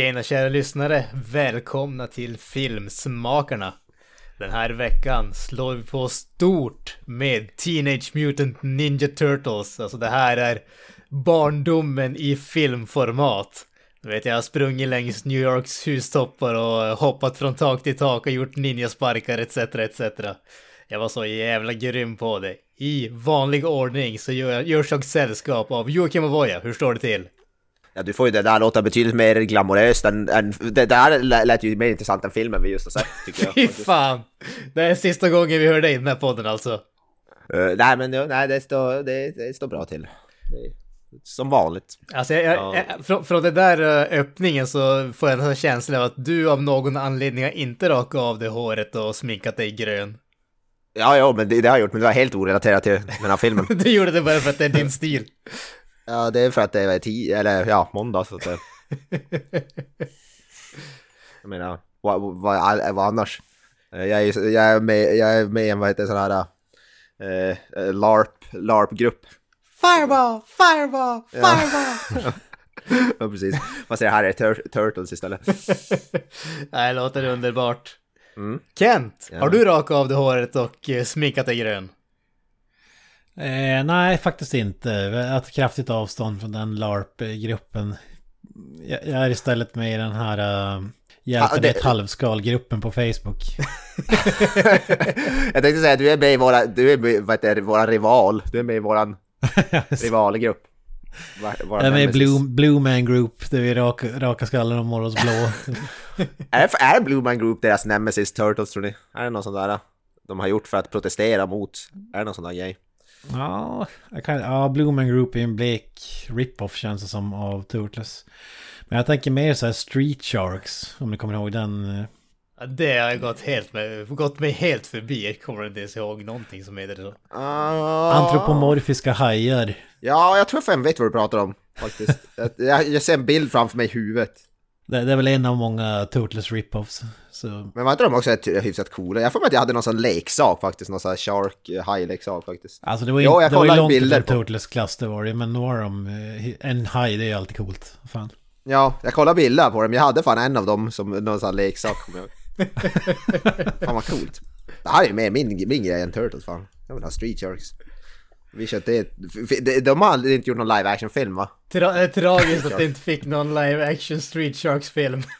Tjena kära lyssnare! Välkomna till Filmsmakarna! Den här veckan slår vi på stort med Teenage Mutant Ninja Turtles. Alltså det här är barndomen i filmformat. Du vet, jag har sprungit längs New Yorks hustoppar och hoppat från tak till tak och gjort ninjasparkar etc. etc. Jag var så jävla grym på det. I vanlig ordning så gör- görs jag sällskap av Joakim och Voja. Hur står det till? Ja, du får ju det där låta betydligt mer glamoröst än, än det där lä- lät ju mer intressant än filmen vi just har sett tycker jag. Fy fan! Det är sista gången vi hör dig i den här podden alltså. Eh, nej men nej, det, står, det, det står bra till. Det som vanligt. Alltså jag, Ja. jag, från, från den där eh, öppningen så får jag en känsla av att du av någon anledning har inte rakat av dig håret och sminkat dig grön. Ja, ja, men det, det har jag gjort, men det var helt orelaterat till den här filmen. Du gjorde det bara för att det är din stil. Ja, det är för att det var tio, eller ja, måndag så att det, Jag menar, vad, vad, vad annars? Eh, Jag är, jag är med, jag är med i en, vad heter det, sån här eh, eh, LARP, LARP-grupp. Fireball! Fireball! Fireball! Ja, precis. Fast det här är tur Turtles istället. Nej, låter underbart. Mm. Kent, Ja. har du rakat av dig håret och eh, sminkat dig grön? Eh, nej, faktiskt inte. Ett kraftigt avstånd från den LARP-gruppen. Jag, jag är istället med i den här uh, Hjälpa Ja, dig det- ett halvskal-gruppen på Facebook. jag tänkte säga att du är med i våra, du är med, vad heter det, våran rival. Du är med i våran rivalgrupp. Va- våran Jag är med i. Blue, Blue Man Group där vi raka, raka skallen och oss blå. Är, är Blue Man Group deras Nemesis Turtles tror ni? Är det någon sån där de har gjort för att protestera mot? Är det någon sån där grej? Ja, jag kan, ja, Blue Man Group är en blek rip-off känns det som av Turtles. Men jag tänker mer så här Street Sharks, om ni kommer ihåg den. eh, Ja, Det har jag gått, helt med, gått mig helt förbi. Jag kommer inte ens ihåg någonting som heter så. Ah. Antropomorfiska hajar. Ja, jag tror fan vet vad du pratar om faktiskt. jag, jag, jag ser en bild framför mig i huvudet. Det, det är väl en av många Turtles rip-offs. Så Men var inte de också hyfsat coola? Jag får mig att jag hade någon sån leksak faktiskt, någon sån här shark eh, haj-leksak faktiskt. Alltså det var ju, Jo, jag det var ju långt ifrån på- Turtles klass det var det, men några av dem, eh, en haj det är ju alltid coolt. Fan. Ja, jag kollade bilder på dem. Jag hade fan en av dem som någon sån här leksak. fan vad coolt. Det här är ju mer min, min grej än Turtles fan. Jag vill ha Street Sharks. Vi köpte ett, f- de, de har aldrig inte gjort någon live action film va? Tra eh, tragiskt att det inte fick någon live action Street Sharks film.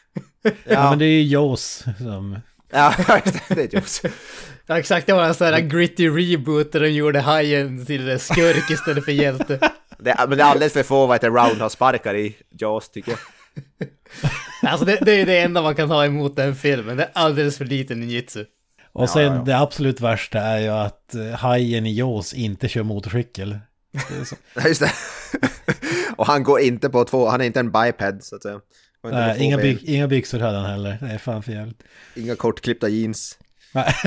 Ja. men det är ju Jaws som... Ja, det, är just. Ja exakt, det var en sån här gritty reboot där de gjorde hajen till skurk istället för hjälte. Det, men det är alldeles för få vad heter roundhouse-sparkar i Jaws tycker jag. Alltså det, det är ju det enda man kan ha emot den filmen. Det är alldeles för liten ninjutsu. Och sen ja. det absolut värsta är ju att eh, hajen i Jaws inte kör motorcykel. Ja, just det. Och han går inte på två, han är inte en biped så att säga. Nej, inga, byx, inga byxor hade han heller. Det är fan för jävligt. Inga kortklippta jeans. Nej.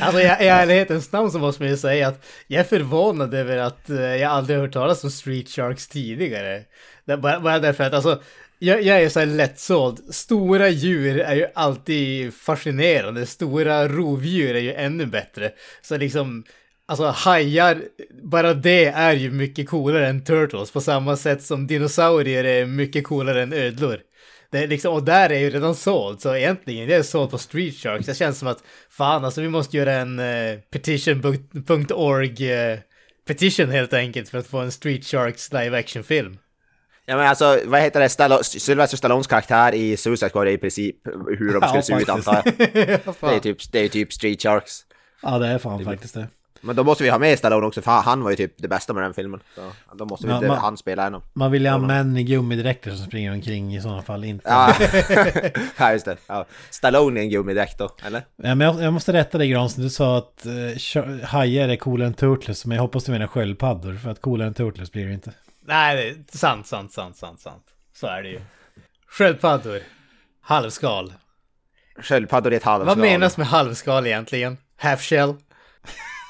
Alltså i, i ärlighetens namn så måste man ju säga att jag är förvånad över att eh, jag aldrig har hört talas om Street Sharks tidigare. Bara, bara därför att alltså, jag, jag är så här lättsåld. Stora djur är ju alltid fascinerande. Stora rovdjur är ju ännu bättre. Så liksom, alltså hajar, bara det är ju mycket coolare än turtles. På samma sätt som dinosaurier är mycket coolare än ödlor. Det är liksom, och där är ju redan såld, så egentligen det är såld på Street Sharks. Det känns som att fan alltså vi måste göra en eh, uh, petition.org eh, petition helt enkelt för att få en Street Sharks live action film. Ja men alltså, vad heter det, Stall Sylvester Stallones karaktär i Suicide Squad är i princip hur de Ja, skulle se ut antar jag. Ja, Det är typ, det är typ Street Sharks. Ja, det är fan faktiskt det. Men då måste vi ha med Stallone också, för han var ju typ det bästa med den filmen. Så då måste vi inte man- han spela ännu. Man vill ju ha män i gummidräkter som springer omkring i sådana fall, inte... Ja, ja just det. Ja. Stallone är en gummidräkt då, eller? Ja, men jag, jag måste rätta dig Granström, du sa att uh, hajar är coolare än Turtles, men jag hoppas du menar sköldpaddor, för att coolare än Turtles blir det inte. Nej, det är sant, sant, sant, sant, sant. Så är det ju. Sköldpaddor. Halvskal. Sköldpaddor i ett halvskal. Vad menas med halvskal egentligen? Half shell?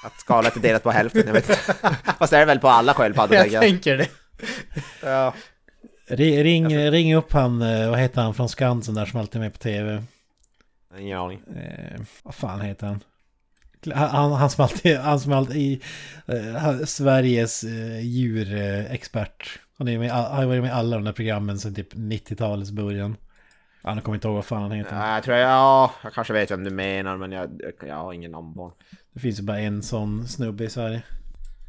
Att skalet är delat på hälften, jag vet inte. Fast det är det väl på alla sköldpaddor Jag tänker jag. tänker det. Ja. Ring, ring, ring upp han, eh, vad heter han från Skansen där som alltid är med på tv? Ingen aning. Eh, vad fan heter han? Han, han som alltid, han som alltid eh, han- Sveriges eh, djurexpert. Han är med, han varit med i alla de där programmen sedan typ 90-talets början. Han kommer inte ihåg vad fan han heter. Ja, jag tror jag, ja, jag kanske vet vem du menar men jag, jag har ingen namn på. Det finns ju bara en sån snubbe i Sverige.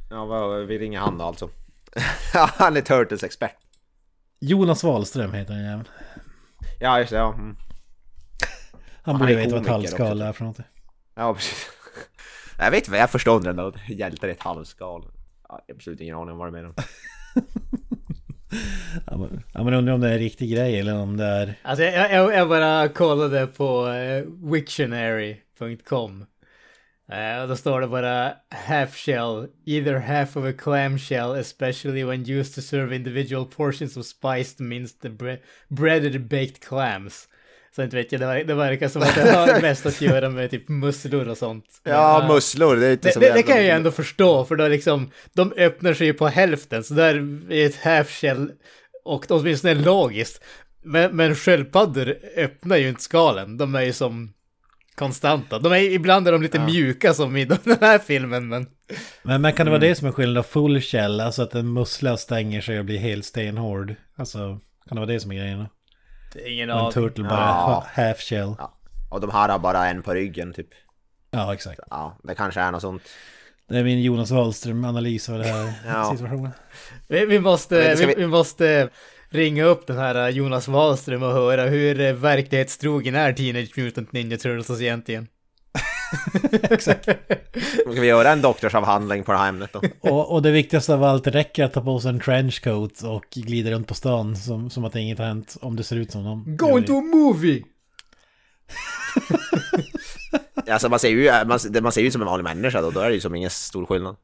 Ja, vi ringer han då alltså. Han är Turtles-expert. Jonas Wahlström heter han jäveln. Ja, just det. Ja, mm. Han borde är veta vad också. är för något. ja precis. Jag vet vad jag förstår inte ändå. Hjältar i ett halvskal. Ja, absolut ingen aning om vad du menar. Ja men, ja, men undrar om det är en riktig grej eller om det är... Alltså jag, jag, jag bara kollade på eh, Wiktionary.com. Eh, och då står det bara half shell, either half of a clam shell, especially when used to serve individual portions of spiced minced bre- breaded baked clams. Så inte vet jag, det, ver- det verkar som att det har mest att göra med typ musslor och sånt. Ja, Men, eh, musslor. Det är inte det, så det, det kan jag ju ändå förstå, för då liksom, de öppnar sig ju på hälften, så där är ett half shell, och åtminstone logiskt. Men, men sköldpaddor öppnar ju inte skalen, de är ju som konstanta. De är, ibland är de lite Ja. mjuka som i den här filmen, men... Men, men kan det vara det som är skillnaden? Full shell, alltså att en mussla stänger sig och blir helt stenhård. Alltså, kan det vara det som är grejen? Ingen Och en aning. turtle bara Ja. ha- half shell. Ja. Och de här har bara en på ryggen typ. Ja, exakt. Ja, det kanske är något sånt. Det är min Jonas Wahlström-analys av den här Ja. situationen. Vi, vi, måste, vi, vi- vi måste ringa upp den här Jonas Wahlström och höra hur verklighetstrogen är Teenage Mutant Ninja Turtles egentligen. Exakt. Då ska vi göra en doktorsavhandling på det här ämnet då? Och, och det viktigaste av allt, det räcker att ta på sig en trenchcoat och glida runt på stan som, som att inget har hänt om det ser ut som dem. Go into a movie! Alltså man ser ju man, man ser ju ut som en vanlig människa då, då är det ju som ingen stor skillnad.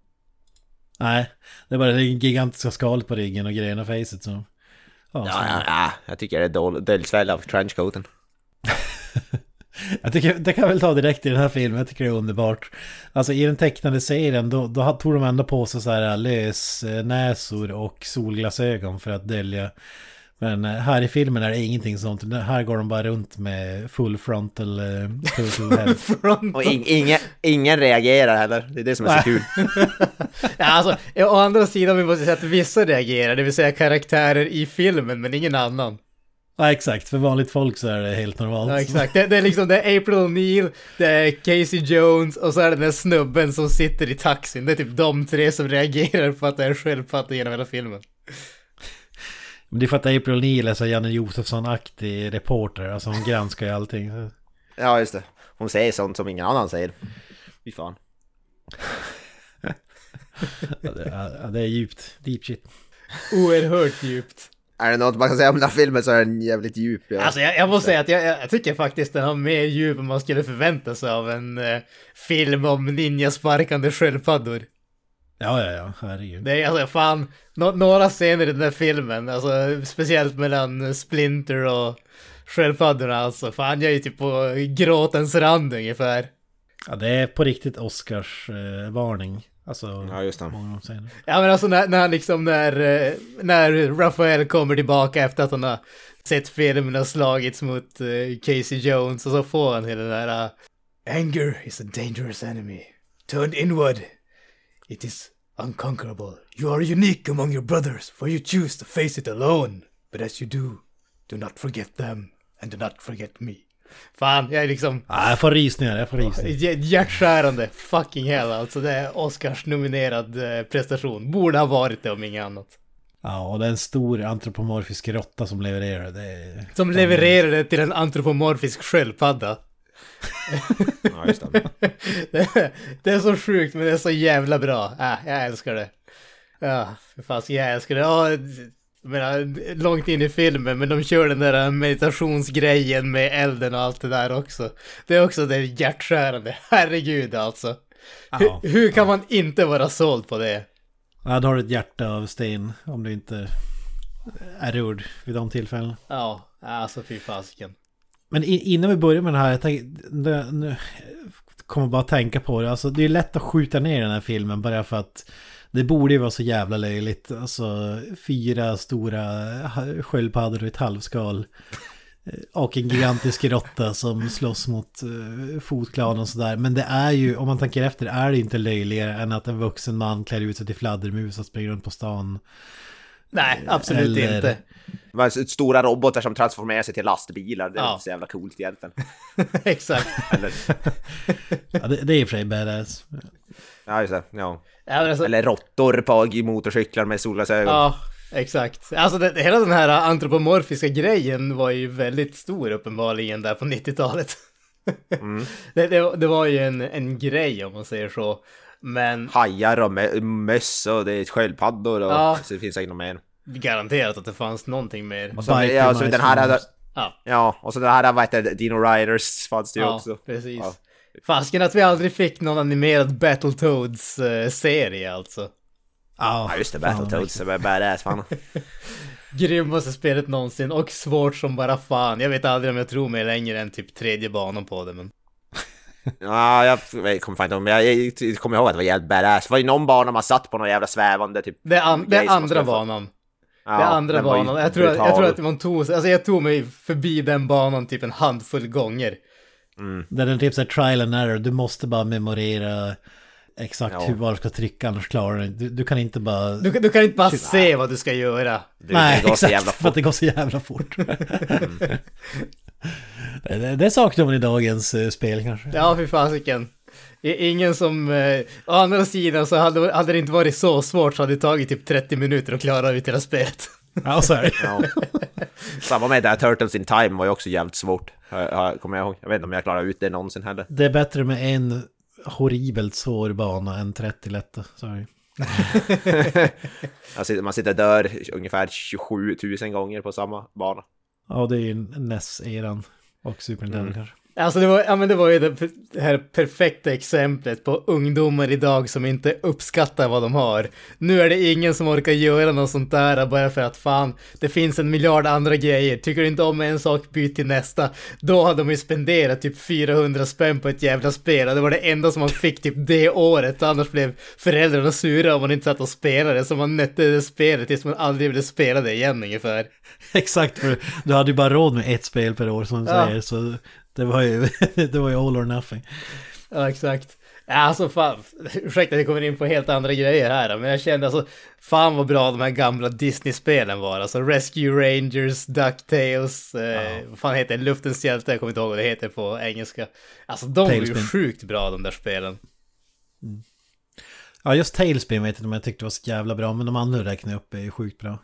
Nej, det är bara det gigantiska skalet på ryggen och grejerna i facet som... Ja, Ja, ja, ja, jag tycker det är dåligt. Döldsväll av trenchcoaten. Jag tycker, det kan jag väl ta direkt i den här filmen, jag tycker det är underbart. Alltså i den tecknade serien, då, då tog de ändå på sig så här lös eh, näsor och solglasögon för att dölja. Men eh, här i filmen är det ingenting sånt. Här går de bara runt med full frontal eh, turtle head. Front Och ing, ingen, ingen reagerar heller. Det är det som är så kul. Ja, alltså, å andra sidan vi måste säga att vissa reagerar, det vill säga karaktärer i filmen, men ingen annan. Ja exakt, för vanligt folk så är det helt normalt. Ja, exakt. Det, det är liksom, det är April O'Neil, det är Casey Jones och så är det den där snubben som sitter i taxin. Det är typ de tre som reagerar på att det är sköldpadda genom hela filmen. Men det är för att April Neil är så Janne Josefsson-aktig reporter, alltså hon granskar ju allting. Ja, just det. Hon säger sånt som ingen annan säger. Fy fan. Ja, det, ja, det är djupt, deep shit. Oerhört djupt. Är det något man kan säga om den här filmen så är den jävligt djup. Ja. Alltså jag, jag måste säga att jag, jag tycker faktiskt den har mer djup än man skulle förvänta sig av en eh, film om ninjasparkande sköldpaddor. Ja, ja, ja, herregud. Det är alltså fan, nå- några scener i den här filmen, alltså speciellt mellan Splinter och sköldpaddorna alltså. Fan jag är ju typ på gråtens rand ungefär. Ja, det är på riktigt Oscars eh, varning. Alltså, Ja, just det. många scenerna. Ja men alltså när, när han liksom när, eh, när Raphael kommer tillbaka efter att han har sett filmen och slagits mot eh, Casey Jones och så får han hela den där uh, Anger is a dangerous enemy. Turned inward. It is unconquerable. You are unique among your brothers for you choose to face it alone. But as you do, do not forget them and do not forget me. Fan, jag är liksom Ja, jag får rysningar, jag får rysningar. Hj- Hjärtskärande, fucking hell alltså. Det är Oscars-nominerad eh, prestation. Borde ha varit det om inget annat. Ja, och det är en stor antropomorfisk råtta som levererar. Det är... Som levererade till en antropomorfisk sköldpadda. Ja, just det. det, det är så sjukt men det är så jävla bra. Äh, jag älskar det. Ja, för fan jag älskar det. Ja, jag menar, långt in i filmen, men de kör den där meditationsgrejen med elden och allt det där också. Det är också det hjärtskärande. Herregud alltså. Hur, hur kan man inte vara såld på det? Ja, då har du ett hjärta av sten om du inte är rörd vid de tillfällena. Ja, alltså fy fasiken. Men innan vi börjar med det här, jag tänkte, nu, kommer bara tänka på det. Alltså det är lätt att skjuta ner den här filmen bara för att det borde ju vara så jävla löjligt. Alltså fyra stora sköldpaddor och ett halvskal. Eh, Och en gigantisk råtta som slåss mot uh, fotklan och sådär. Men det är ju, om man tänker efter, är det inte löjligare än att en vuxen man klär ut sig till fladdermus och springer runt på stan. Nej, absolut Eller- inte. Stora robotar som transformerar sig till lastbilar. Det är Ja. inte så jävla coolt egentligen. Exakt. Eller, Ja, det, det är i och för sig badass. Ja, just det. Ja. Ja, alltså, Eller råttor på motorcyklar med solglasögon. ja, exakt. Alltså det, hela den här antropomorfiska grejen var ju väldigt stor uppenbarligen där på 90-talet. Mm. det, det, det var ju en, en grej om man säger så. Men Hajar och mö- möss och det är sköldpaddor och Ja. så det finns säkert något mer. garanterat att det fanns någonting mer. Och så, Biker ja, och så den här. Ja, ja, och så den här, vad heter Dino Riders fanns det ju ja också. precis. Ja. Fasken att vi aldrig fick någon animerad Battletoads-serie alltså. Ja, Ja just det, Battletoads, var badass fan. Grymmaste spelet någonsin och svårt som bara fan. Jag vet aldrig om jag tror mig längre än typ tredje banan på det men. Ja, jag, kommer fan inte ihåg, men jag, jag, jag kommer ihåg att det var jävligt badass. Det var ju någon bana man satt på någon jävla svävande typ... Det, an, det man andra banan. Ja, det andra banan. Jag tror, att, jag tror att man tog, alltså jag tog mig förbi den banan typ en handfull gånger. Det är en typ såhär trial and error, du måste bara memorera exakt Ja. hur var du ska trycka annars klarar du inte. Du, du kan inte bara... Du, kan- du kan inte bara se vad du ska göra. Det, Nej, det går så exakt, för att fort. det går så jävla fort. det, det saknar man i dagens eh, spel kanske. Ja, fy fasiken. Ingen som... Eh, å andra sidan så hade, hade det inte varit så svårt så hade det tagit typ 30 minuter att klara ut hela spelet. Ja, så är det. Ja. Samma med det här Turtles in Time var ju också jävligt svårt. Kommer jag ihåg. Jag vet inte om jag klarar ut det någonsin heller. Det är bättre med en horribelt svår bana än 30 lätta. Sorry. Man sitter, och dör ungefär 27 000 gånger på samma bana. Ja, det är ju NES-eran och Super Nintendo kanske. Alltså det var, ja, men det var ju det, det här perfekta exemplet på ungdomar idag som inte uppskattar vad de har. Nu är det ingen som orkar göra något sånt där bara för att fan, det finns en miljard andra grejer. Tycker du inte om en sak, byt till nästa. Då hade de ju spenderat typ 400 spänn på ett jävla spel och det var det enda som man fick typ det året. Annars blev föräldrarna sura om man inte satt och spelade så man nötte det spelet tills man aldrig ville spela det igen ungefär. Exakt, för du hade ju bara råd med ett spel per år som du Ja. säger. Så det var ju, det var ju all or nothing. Ja, exakt. Alltså fan, ursäkta att jag kommer in på helt andra grejer här, men jag kände alltså, fan vad bra de här gamla Disney-spelen var. Alltså Rescue Rangers, DuckTales, eh, vad fan heter det? Luftens hjälte, jag kommer inte ihåg vad det heter på engelska. Alltså de var ju Tailspin. sjukt bra de där spelen. Ja, just Tailspin vet jag inte om jag tyckte var så jävla bra, men de andra räknar jag upp är ju sjukt bra.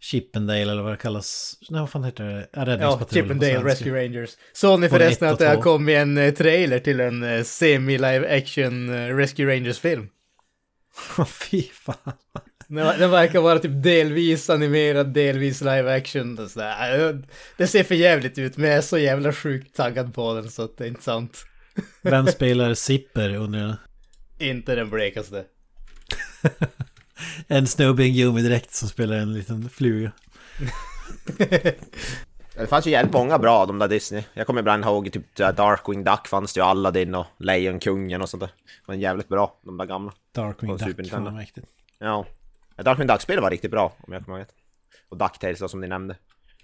Chippendale eller vad det kallas. Nej, vad fan heter det? Ja, Chippendale. Rescue Rangers. Såg ni förresten att det har kommit en eh, trailer till en eh, semi-live action eh, Rescue Rangers-film? Fy fan. Den, verkar vara typ delvis animerad, delvis live action. Det ser för jävligt ut, men jag är så jävla sjukt taggad på den så att det är inte sant. Vem spelar Zipper under Inte den blekaste. en snubbe i en gummidräkt som spelar en liten fluga? Det fanns ju jävligt många bra de där Disney. Jag kommer ibland ihåg typ det Darkwing Duck fanns det ju Aladdin och Lejonkungen och sånt där. Men jävligt bra, de där gamla. Darkwing Duck, fan mäktigt. Ja. Darkwing Duck-spelet var riktigt bra om jag kommer ihåg rätt. Och Ducktails då, som ni nämnde.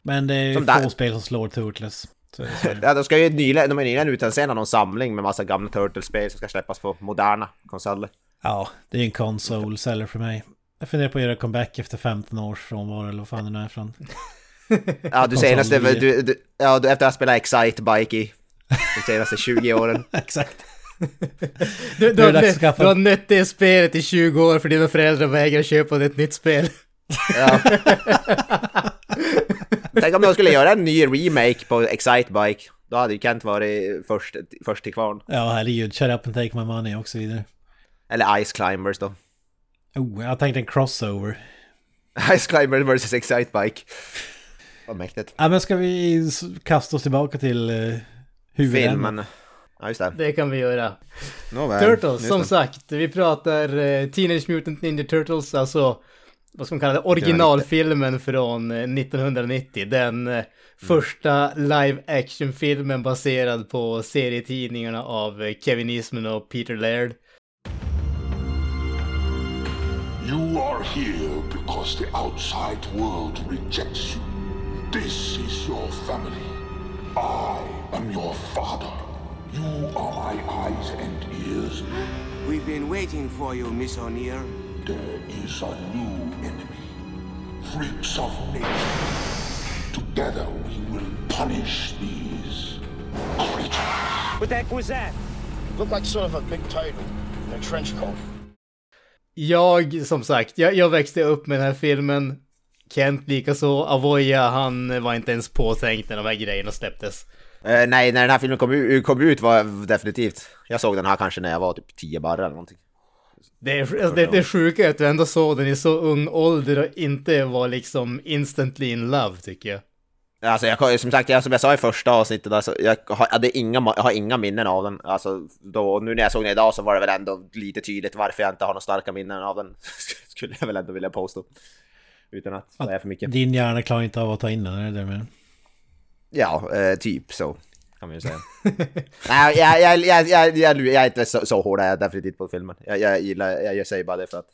Men det är ju Som få där- spel som slår Turtles. Är det. Ja, de ska ju nyligen, de har nyligen utannonserat någon samling med massa gamla Turtles-spel som ska släppas på moderna konsoler. Ja, det är ju en konsol-seller för mig. Jag funderar på att göra comeback efter 15 års frånvaro eller vad fan det nu är från. Ja, du senaste, du, du, ja, du, efter att ha spelat Excite-Bike i de senaste 20 åren. Exakt. Du, du, har, nött, skaffa- du har nött det spelet i 20 år för dina föräldrar vägrar köpa ett nytt spel. Ja. Tänk om de skulle göra en ny remake på Excite-Bike. Då hade ju Kent varit först, först till kvarn. Ja, herregud. Shut up and take my money och så vidare. Eller Ice Climbers då. Oh, jag tänkte en crossover. Ice Climbers vs Excite-Bike. Vad mäktigt. Ja, men ska vi kasta oss tillbaka till uh, huvudämnet? Filmen. Ja, just det. Det kan vi göra. Nåväl, Turtles, som det. sagt. Vi pratar eh, Teenage Mutant Ninja Turtles, alltså vad ska man kalla det, originalfilmen från eh, 1990. Den eh, första live action-filmen baserad på serietidningarna av eh, Kevin Eastman och Peter Laird. Are here because the outside world rejects you. This is your family. I am your father. You are my eyes and ears. We've been waiting for you, Miss O'Neill. There is a new enemy. Freaks of nature. Together we will punish these creatures. What the heck was that? Looked like sort of a big title in a trench coat. Jag, som sagt, jag, jag växte upp med den här filmen. Kent likaså. Avoya, han var inte ens påtänkt när de här grejerna släpptes. Eh, nej, när den här filmen kom, ut- kom ut var definitivt... Jag såg den här kanske när jag var typ 10 barre eller någonting. Det, är, alltså, det, det sjuka är att du ändå såg den i så ung ålder och inte var liksom instantly in love tycker jag. Alltså jag, som sagt, jag, som jag sa i första avsnittet, alltså, jag, har, hade inga, jag har inga minnen av den. Alltså, då, nu när jag såg den idag så var det väl ändå lite tydligt varför jag inte har några starka minnen av den. Skulle jag väl ändå vilja påstå. Utan att säga för mycket. Din hjärna klarar inte av att ta in den, är det det med? Ja, eh, typ så. Kan man ju säga. Nej, jag, jag, jag, jag, jag, jag är inte så, så hård är jag definitivt på filmen. Jag, jag gillar, jag, jag säger bara det för att...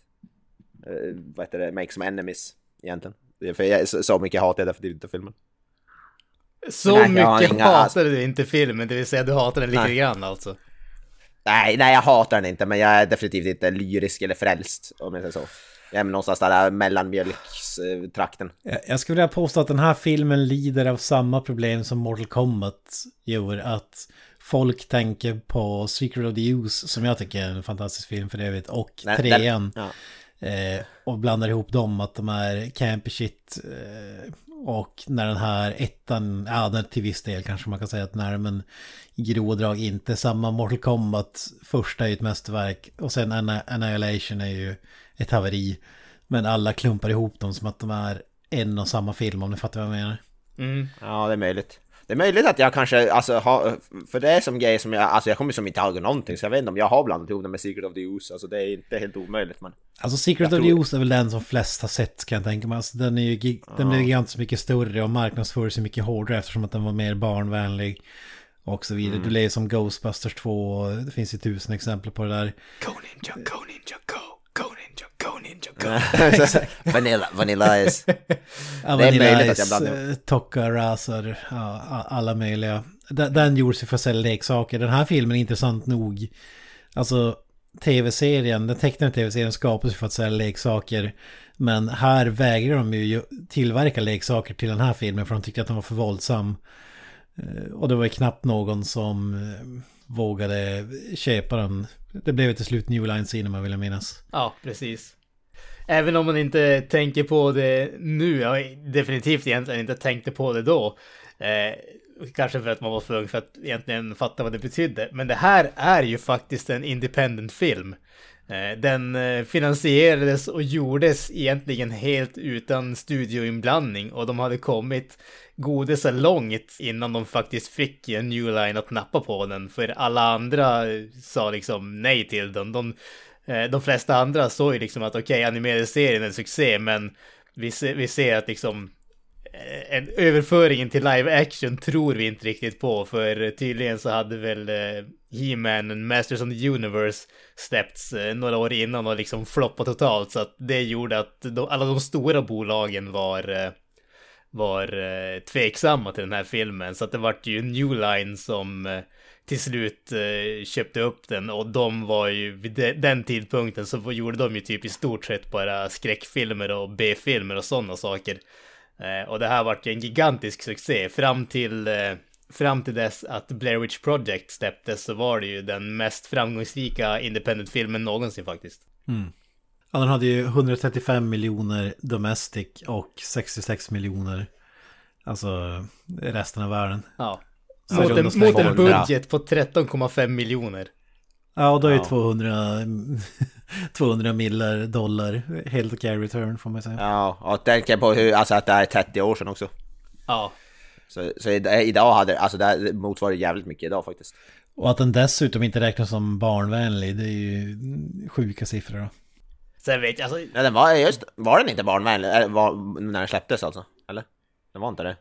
Eh, vad heter det? Make some enemies, egentligen. Är För jag, så, så mycket hatar jag definitivt inte filmen. Så Nej, mycket inga- hatade du inte filmen, det vill säga du hatade den lite Nej. grann alltså. Nej, nej jag hatar den inte, men jag är definitivt inte lyrisk eller frälst om jag säger så. Jag är någonstans där mellanmjölkstrakten. Jag- Jag skulle vilja påstå att den här filmen lider av samma problem som Mortal Kombat gjorde. Att folk tänker på Secret of the Use, som jag tycker är en fantastisk film för övrigt, och Den- trean. den- Eh, och blandar ihop dem, att de är campy shit. Eh, och när den här ettan, ja den till viss del kanske man kan säga att den är, men i grova drag inte. Samma Mortal Kombat, första är ju ett mästerverk och sen Annihilation är ju ett haveri. Men alla klumpar ihop dem som att de är en och samma film om ni fattar vad jag menar. Mm. Ja, det är möjligt. Det är möjligt att jag kanske, alltså, har, för det är som grej som jag, alltså jag kommer som inte ihåg någonting, så jag vet inte om jag har blandat ihop det med Secret of the Use, alltså det är inte helt omöjligt men... Alltså Secret of the Use är väl den som flest har sett kan jag tänka mig. Alltså, den är ju gig- den blev gigantiskt mycket större och marknadsförs ju mycket hårdare eftersom att den var mer barnvänlig. Och så vidare. Det blev som Ghostbusters 2 och det finns ju tusen exempel på det där. Go ninja, go ninja, go! Go! vanilla, vanilla is... Ja, Det är Vanilla möjligt att jag Ice, blandar eh, Tokka, Razer, ja, alla möjliga. Den, den gjordes ju för att sälja leksaker. Den här filmen är intressant nog. Alltså tv-serien, den tecknade tv-serien skapades för att sälja leksaker. Men här vägrar de ju tillverka leksaker till den här filmen för de tyckte att den var för våldsam. Eh, Och det var ju knappt någon som eh, vågade köpa den. Det blev till slut New Line Cinema vill jag minnas. Ja, precis. Även om man inte tänker på det nu, jag definitivt egentligen inte tänkte på det då. Eh, kanske för att man var för ung för att egentligen fatta vad det betydde. Men det här är ju faktiskt en independent film. Eh, den eh, finansierades och gjordes egentligen helt utan studioinblandning och de hade kommit gode så långt innan de faktiskt fick en New Line att nappa på den. För alla andra eh, sa liksom nej till den. De, Eh, de flesta andra såg ju liksom att okej, okay, animerade serien är en succé, men vi ser, vi ser att liksom eh, en överföringen till live action tror vi inte riktigt på, för tydligen så hade väl eh, He-Man och Masters of the Universe släppts några år innan och liksom floppat totalt, så att det gjorde att de, alla de stora bolagen var var tveksamma till den här filmen. Så att det vart ju New Line som till slut eh, köpte upp den och de var ju vid de, den tidpunkten så gjorde de ju typ i stort sett bara skräckfilmer och B-filmer och sådana saker. Eh, och det här vart ju en gigantisk succé fram till eh, Fram till dess att Blair Witch Project släpptes så var det ju den mest framgångsrika independent-filmen någonsin faktiskt. Ja, den hade ju 135 miljoner domestic och 66 miljoner, alltså resten av världen. Ja. Mot en, mot en budget på 13,5 miljoner. Ja, och då är ju Ja. 200, 200 millar dollar helt okej return får man säga. Ja, och tänker på hur, alltså att det är 30 år sedan också. Ja, Så, så id- idag hade, alltså det här motsvarar jävligt mycket idag faktiskt. Och att den dessutom inte räknas som barnvänlig, det är ju sjuka siffror då. Sen vet jag, alltså, Ja, den var, just, var den inte barnvänlig var, när den släpptes alltså? Eller? Den var inte det?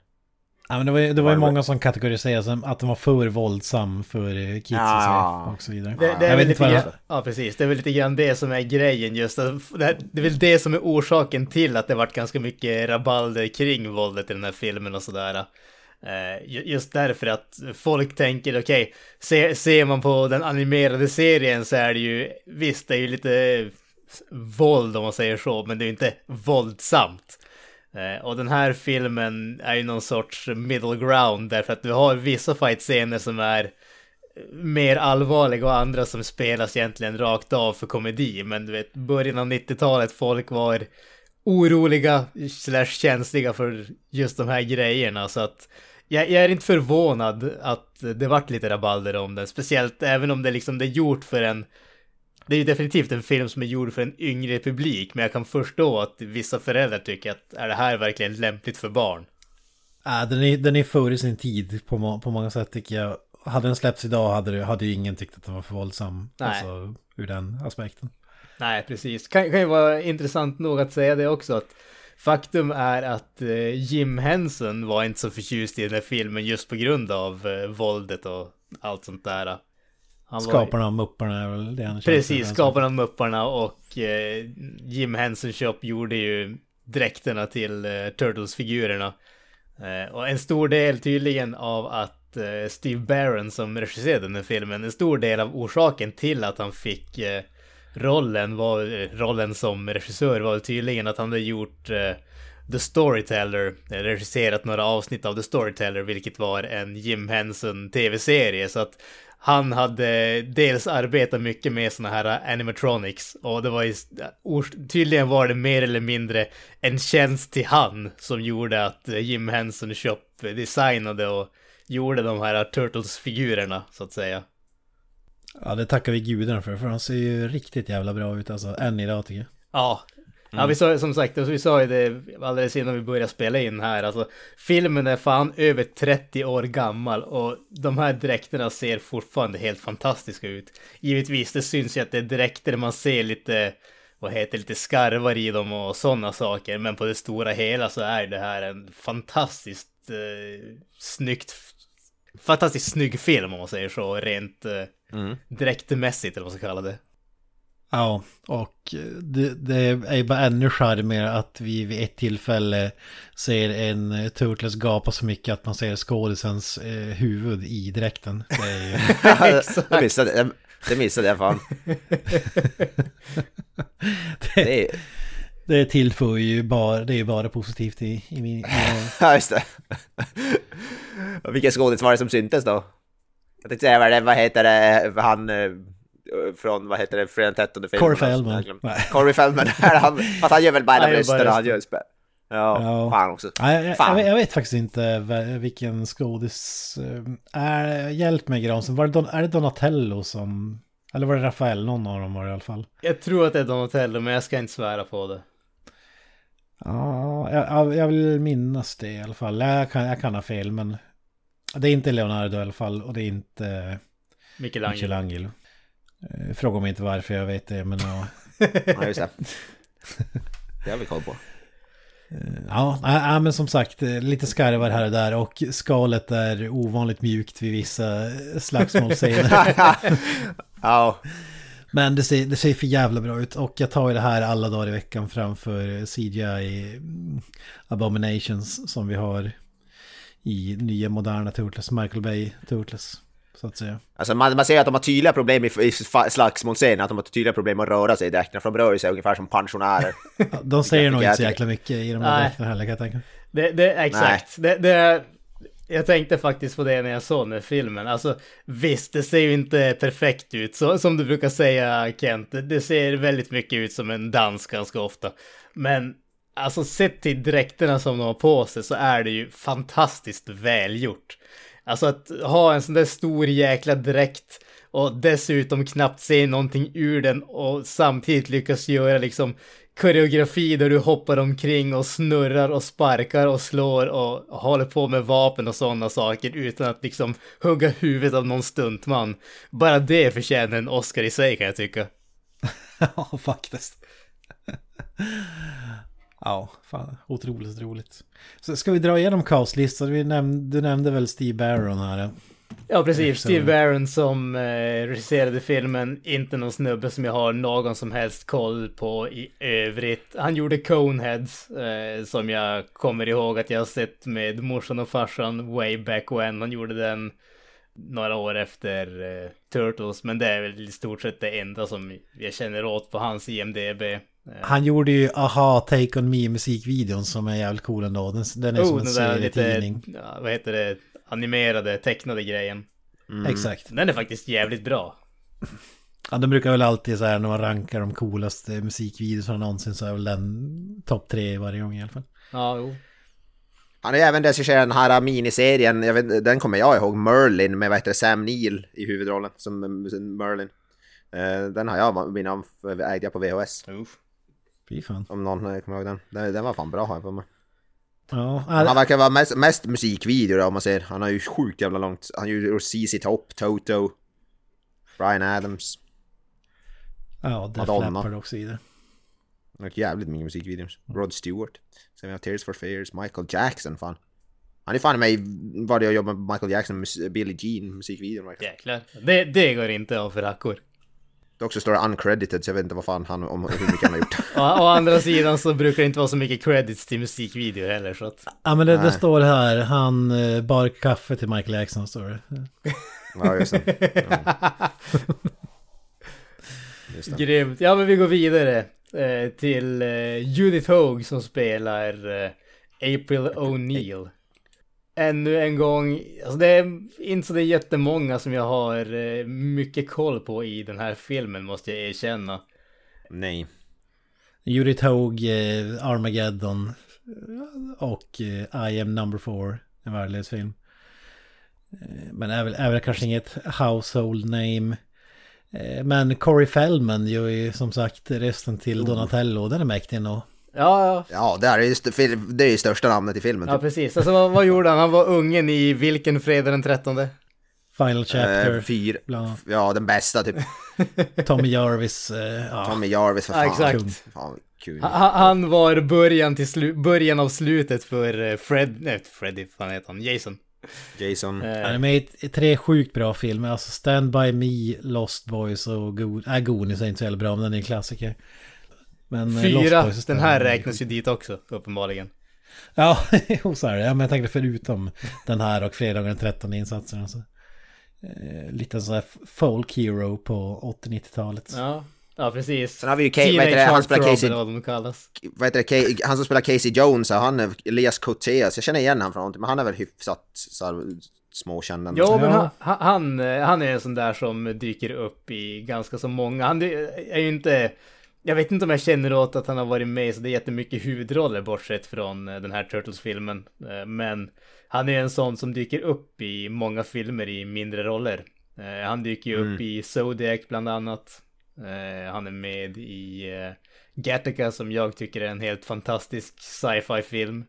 Ja, men det var ju, det var ju det- många som kategoriserade som att den var för våldsam för kids Ja. och, så, och så vidare. Det, det, är väl vet lite inte vad grann, jag- ja precis, det är väl lite grann det som är grejen just. Det, det är väl det som är orsaken till att det varit ganska mycket rabalder kring våldet i den här filmen och sådär. Eh, ju- just därför att folk tänker, okej, se, ser man på den animerade serien så är det ju, visst det är ju lite våld om man säger så, men det är ju inte våldsamt. Eh, och den här filmen är ju någon sorts middle ground därför att du har vissa fight-scener som är mer allvarliga och andra som spelas egentligen rakt av för komedi. Men du vet, början av 90-talet, folk var oroliga slash känsliga för just de här grejerna. Så att jag, jag är inte förvånad att det vart lite rabalder om den. Speciellt även om det liksom det är gjort för en... Det är ju definitivt en film som är gjord för en yngre publik. Men jag kan förstå att vissa föräldrar tycker att är det här verkligen lämpligt för barn? Ja, den, är, den är före sin tid på, må, på många sätt tycker jag. Hade den släppts idag hade, det- hade ju ingen tyckt att den var för våldsam. Nej. Alltså ur den aspekten. Nej, precis. Kan, kan ju vara intressant nog att säga det också. att Faktum är att eh, Jim Henson var inte så förtjust i den här filmen just på grund av eh, våldet och allt sånt där. Han Skaparna av Mupparna är väl det han Precis, alltså. skaparna av Mupparna och eh, Jim Henson Shop gjorde ju dräkterna till eh, Turtles-figurerna. Eh, och en stor del tydligen av att eh, Steve Barron som regisserade den här filmen, en stor del av orsaken till att han fick eh, rollen, var, eh, rollen som regissör var tydligen att han hade gjort The Storyteller, regisserat några avsnitt av The Storyteller, vilket var en Jim Henson tv-serie. Så att han hade dels arbetat mycket med såna här animatronics och det var ju, tydligen var det mer eller mindre en tjänst till han som gjorde att Jim Henson Shop designade och gjorde de här Turtles-figurerna så att säga. Ja, det tackar vi gudarna för. För han ser ju riktigt jävla bra ut alltså. Än idag tycker jag. Ja. Ja, vi sa som sagt, vi sa ju det alldeles innan vi började spela in här. Alltså, filmen är fan över 30 år gammal och de här dräkterna ser fortfarande helt fantastiska ut. Givetvis, det syns ju att det är dräkter man ser lite, vad heter lite skarvar i dem och sådana saker. Men på det stora hela så är det här en fantastiskt eh, snyggt, fantastiskt snygg film om man säger så, rent eh, dräktmässigt eller vad man ska kalla det. Ja, och det, det är bara ännu charmigare att vi vid ett tillfälle ser en Turtles gapa så mycket att man ser skådisens eh, huvud i dräkten. Det är ju... det missade jag. Det missade jag fan. Det är, Det tillför ju bara, det är bara positivt i, i min... Ja, just det. Vilken skådis var det som syntes då? Jag tänkte säga vad, det, vad heter det, han eh, från, vad heter det, Fredag den 13 filmen? Corey Feldman. Nej. Corey Feldman, han, fast han gör väl bara röster och han gör spel. Ja, Ja. fan också. Nej, jag, jag, Fan. jag, vet, jag vet faktiskt inte vilken skådis... eh, Är, hjälp mig Granström, var det Don, är det Donatello som... Eller var det Rafael? Någon av dem var det i alla fall. Jag tror att det är Donatello, men jag ska inte svära på det. Ja, jag, jag- jag vill minnas det i alla fall. Jag kan, jag kan ha fel, men... Det är inte Leonardo i alla fall och det är inte Michelangelo. Michelangelo. Eh, Fråga mig inte varför jag vet det, men ja. Ja, just det. Det har vi koll på. Ja, nej, nej, men som sagt, eh, lite skarvar här och där och skalet är ovanligt mjukt vid vissa eh, slagsmålscener. Ja, Men det ser, det ser för jävla bra ut och jag tar ju det här alla dagar i veckan framför CGI mm, Abominations som vi har i nya moderna Turtles, Michael Bay Turtles. Så att säga. alltså man, man ser att de har tydliga problem i, i slagsmålscenen, att de har tydliga problem att röra sig i dräkterna, för de rör sig ungefär som pensionärer. De säger nog inte så jäkla mycket i de här dräkterna heller kan jag tänka. Det, det, exakt. Det, det, jag tänkte faktiskt på det när jag såg den här filmen. Alltså visst, det ser ju inte perfekt ut. Så, som du brukar säga Kent, det, det ser väldigt mycket ut som en dans ganska ofta. Men alltså sett till dräkterna som de har på sig så är det ju fantastiskt välgjort. Alltså att ha en sån där stor jäkla dräkt och dessutom knappt se någonting ur den och samtidigt lyckas göra liksom koreografi där du hoppar omkring och snurrar och sparkar och slår och håller på med vapen och sådana saker utan att liksom hugga huvudet av någon stuntman. Bara det förtjänar en Oscar i sig kan jag tycka. Ja, faktiskt. Ja, fan, otroligt roligt. Så ska vi dra igenom castlistan? Vi näm du nämnde väl Steve Barron här? Ja, precis. Steve Barron som eh, regisserade filmen, inte någon snubbe som jag har någon som helst koll på i övrigt. Han gjorde Coneheads, eh, som jag kommer ihåg att jag har sett med morsan och farsan way back when. Han gjorde den några år efter eh, Turtles, men det är väl i stort sett det enda som jag känner åt på hans IMDB. Eh, Han gjorde ju Aha Take On Me musikvideon som är jävligt cool ändå. Den, den är som oh, en där lite, serietidning. ja, vad heter det, animerade, tecknade grejen. Exakt. Den är faktiskt jävligt bra. Ja, de brukar väl alltid så här när man rankar de coolaste musikvideorna någonsin så är väl den topp tre varje gång i alla fall. Ja, jo. Han har även regisserat den här miniserien, jag vet, den kommer jag ihåg, Merlin med vad heter det, Sam Neill i huvudrollen som som Merlin. Eh, den har jag, mina ägde jag på VHS. Uff. Fy fan. Om någon eh, kommer ihåg den. Den, den var fan bra har jag för mig. Ja, Han verkar vara mest, mest musikvideor om man ser. Han har ju sjukt jävla långt. Han gjorde ZZ Top, Toto, Brian Adams. ja Def Madonna. Leppard och så vidare. Han har jävligt mycket musikvideor. Rod Stewart. Sen vi har Tears for Fears, Michael Jackson fan. Han är fan med i, var det jag jobbar med Michael Jackson, Billie Jean musikvideon. Jäklar. Det, det går inte av för hackor. Dock så står det uncredited så jag vet inte vad fan han, om hur mycket han har gjort. Å, å andra sidan så brukar det inte vara så mycket credits till musikvideor heller så att... Ja men det, det står här, han eh, bar kaffe till Michael Jackson står det. Ja, just det. Ja. Just det. Grymt. Ja men vi går vidare eh, till eh, Judith Hogue som spelar eh, April O'Neil. Ännu en gång, alltså det är inte så det är jättemånga som jag har eh, mycket koll på i den här filmen måste jag erkänna. Nej. Judith Hogue, eh, Armageddon eh, och I am number four, en värdelös film. Eh, Men är väl, är väl kanske inget household name. Men Corey Feldman gör ju som sagt resten till Donatello, den är mäktig nog. Ja, ja. Ja, det är ju st- det är ju största namnet i filmen. Ja Typ. precis. Alltså vad, vad gjorde han? Han var ungen i vilken fredag den 13? Final Chapter, Eh, fyr, ja, den bästa typ. Tommy Jarvis, eh, ja. Tommy Jarvis för Ja, fan. exakt. Kung. Fan, kul. Han, han var början, till slu- början av slutet för eh, Fred, nej Freddy, vad fan heter han? Jason. Jason. Eh, Han är med i tre sjukt bra filmer, alltså Stand By Me, Lost Boys och Go- äh, Goonies är inte så jävla bra, men den är en klassiker. Men eh, Lost Fyra, den här räknas ju dit också, uppenbarligen. Ja, jo, så är det. Ja, men jag tänkte förutom den här och fredagen den 13 insatsen. Alltså. Eh, lite sån här folk hero på 80-90-talet. Ja, ja precis. Sen har vi ju Kay, vad heter det, han spelar Casey, eller vad de kallas. vad heter det, Kay, han som spelar Casey Jones, han är Elias Koteas, jag känner igen han från någonting, men han är väl hyfsat så här, småkänd ändå. Ja, men han, han, eh, han är en sån där som dyker upp i ganska så många. Han är ju inte... Jag vet inte om jag känner åt att han har varit med så det är jättemycket huvudroller bortsett från eh, den här Turtles-filmen. Eh, Men han är en sån som dyker upp i många filmer i mindre roller. Eh, Han dyker ju upp i Zodiac bland annat. Han är med i Gattaca som jag tycker är en helt fantastisk sci-fi film.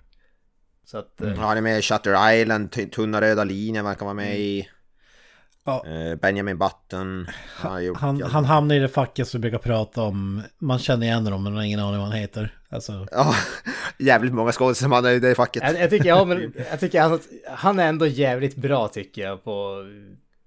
Så att... Ja, han är med i Shutter Island, Tunna röda linjen verkar vara med i. Ja. Eh, Benjamin Button. Han, har gjort Han, han hamnar i det facket som vi brukar prata om. Man känner igen honom men man har ingen aning vad han heter. Alltså, Ja, jävligt många skådespelare som han är i det facket. Jag, jag tycker, ja, men jag tycker han, han är ändå jävligt bra tycker jag på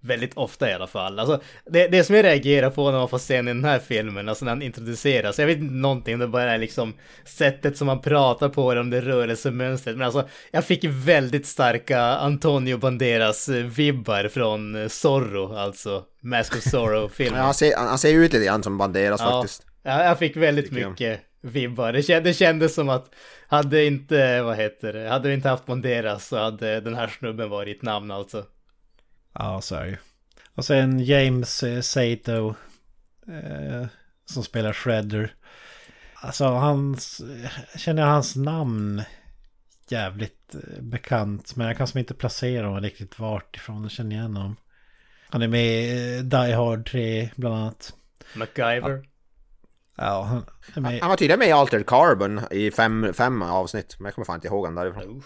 väldigt ofta i alla fall. Alltså, det, det som jag reagerar på när man får se den här filmen, alltså när han introduceras, jag vet inte någonting, det bara är liksom sättet som han pratar på eller om det är rörelsemönstret, men alltså jag fick väldigt starka Antonio Banderas eh, vibbar från eh, Zorro, alltså Mask of Zorro-filmen. Ja, han, ser, han ser ut lite grann som Banderas faktiskt. Ja, jag fick väldigt jag. mycket vibbar. Det kändes, det kändes som att hade inte, vad heter det, hade vi inte haft Banderas så hade den här snubben varit namn alltså. Ja så är det ju. Och sen James eh, Sato. Eh, som spelar Shredder. Alltså hans... Jag känner hans namn jävligt eh, bekant. Men jag kan som inte placera honom riktigt vart ifrån jag känner igen honom. Han är med i eh, Die Hard 3 bland annat. MacGyver. Ja, han är med. Han var tydligen med i Altered Carbon i fem, fem avsnitt. Men jag kommer fan inte ihåg han därifrån.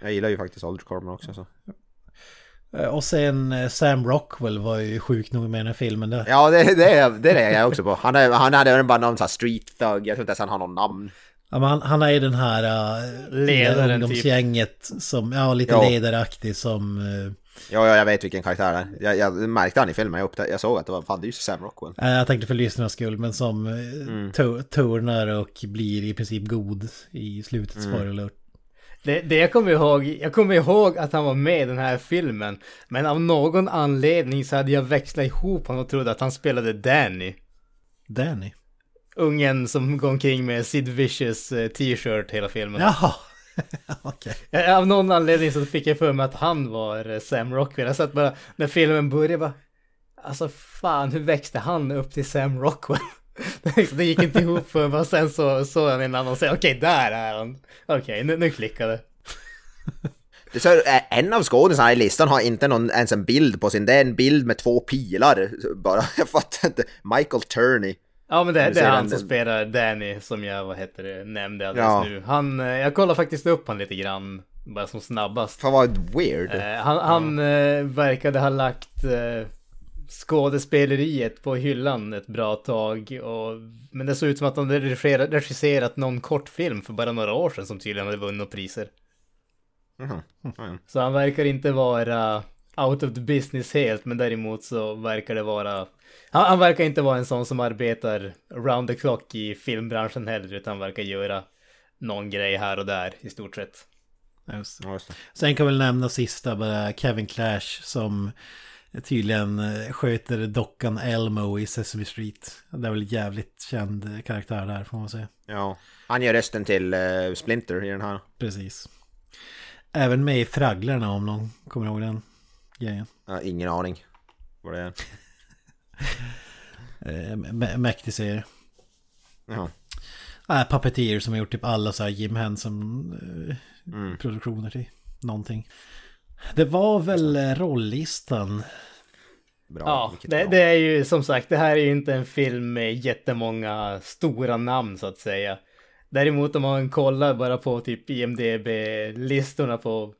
Jag gillar ju faktiskt Altered Carbon också. Så. Eh, Och sen eh, Sam Rockwell var ju sjuk nog med i den här filmen. Där. Ja, det, det, är, det är jag också på. Han, är, han hade bara någon sån här street thug. Jag tror inte ens han har någon namn. Ja, men han, han är ju den här uh, Ledaren, typ. ungdomsgänget som, ja lite Ja. ledaraktig som... eh, Ja, ja, jag vet vilken karaktär det är. Jag, jag märkte han i filmen. Jag, upptä- jag såg att det var fan, det är ju Sam Rockwell. eh, jag tänkte för lyssnarnas skull, men som uh, Mm. turnar och blir i princip god i slutet. Mm. Spoiler alert. Det, det jag kommer ihåg, jag kommer ihåg att han var med i den här filmen. Men av någon anledning så hade jag växlat ihop honom och trodde att han spelade Danny. Danny. Ungen som går omkring med Sid Vicious eh, t-shirt hela filmen. Jaha. Ja, Av någon anledning så fick jag för mig att han var eh, Sam Rockwell. Jag satt bara, när filmen började bara, alltså fan hur växte han upp till Sam Rockwell? Det gick inte ihop och sen så såg han en annan och sa okej där är han. Okej nu, nu klickade. Så, eh, en av skådisarna i listan har inte någon, ens en bild på sin. Det är en bild med två pilar. Bara, jag fattar inte. Michael Turney. Ja men det, det är han som spelar Danny som jag, vad heter det, nämnde alldeles Ja. nu. Han, eh, jag kollar faktiskt upp han lite grann, bara som snabbast. Fan vad weird. Eh, han han eh, verkade ha lagt skådespeleriet på hyllan ett bra tag. Och, men det såg ut som att han hade regisserat, regisserat någon kortfilm för bara några år sedan som tydligen hade vunnit priser. Så han verkar inte vara out of the business helt, men däremot så verkar det vara... Han, han verkar inte vara en sån som arbetar round the clock i filmbranschen heller, utan verkar göra någon grej här och där i stort sett. Just. Sen kan vi väl nämna sista bara Kevin Clash som tydligen eh, sköter dockan Elmo i Sesame Street. Det är väl jävligt känd eh, karaktär där får man säga. Ja. Han gör rösten till eh, Splinter i den här. Precis. Även med i Fragglarna om någon kommer ihåg den grejen. Har ingen aning vad det är. Mä- mäktig serie. Jaha. Äh, Puppeteer som har gjort typ alla så här Jim Henson eh, Mm. till någonting. Det var väl eh, rollistan. Bra. Ja, det, bra. det är ju som sagt, det här är ju inte en film med jättemånga stora namn så att säga. Däremot om man kollar bara på typ IMDB-listorna på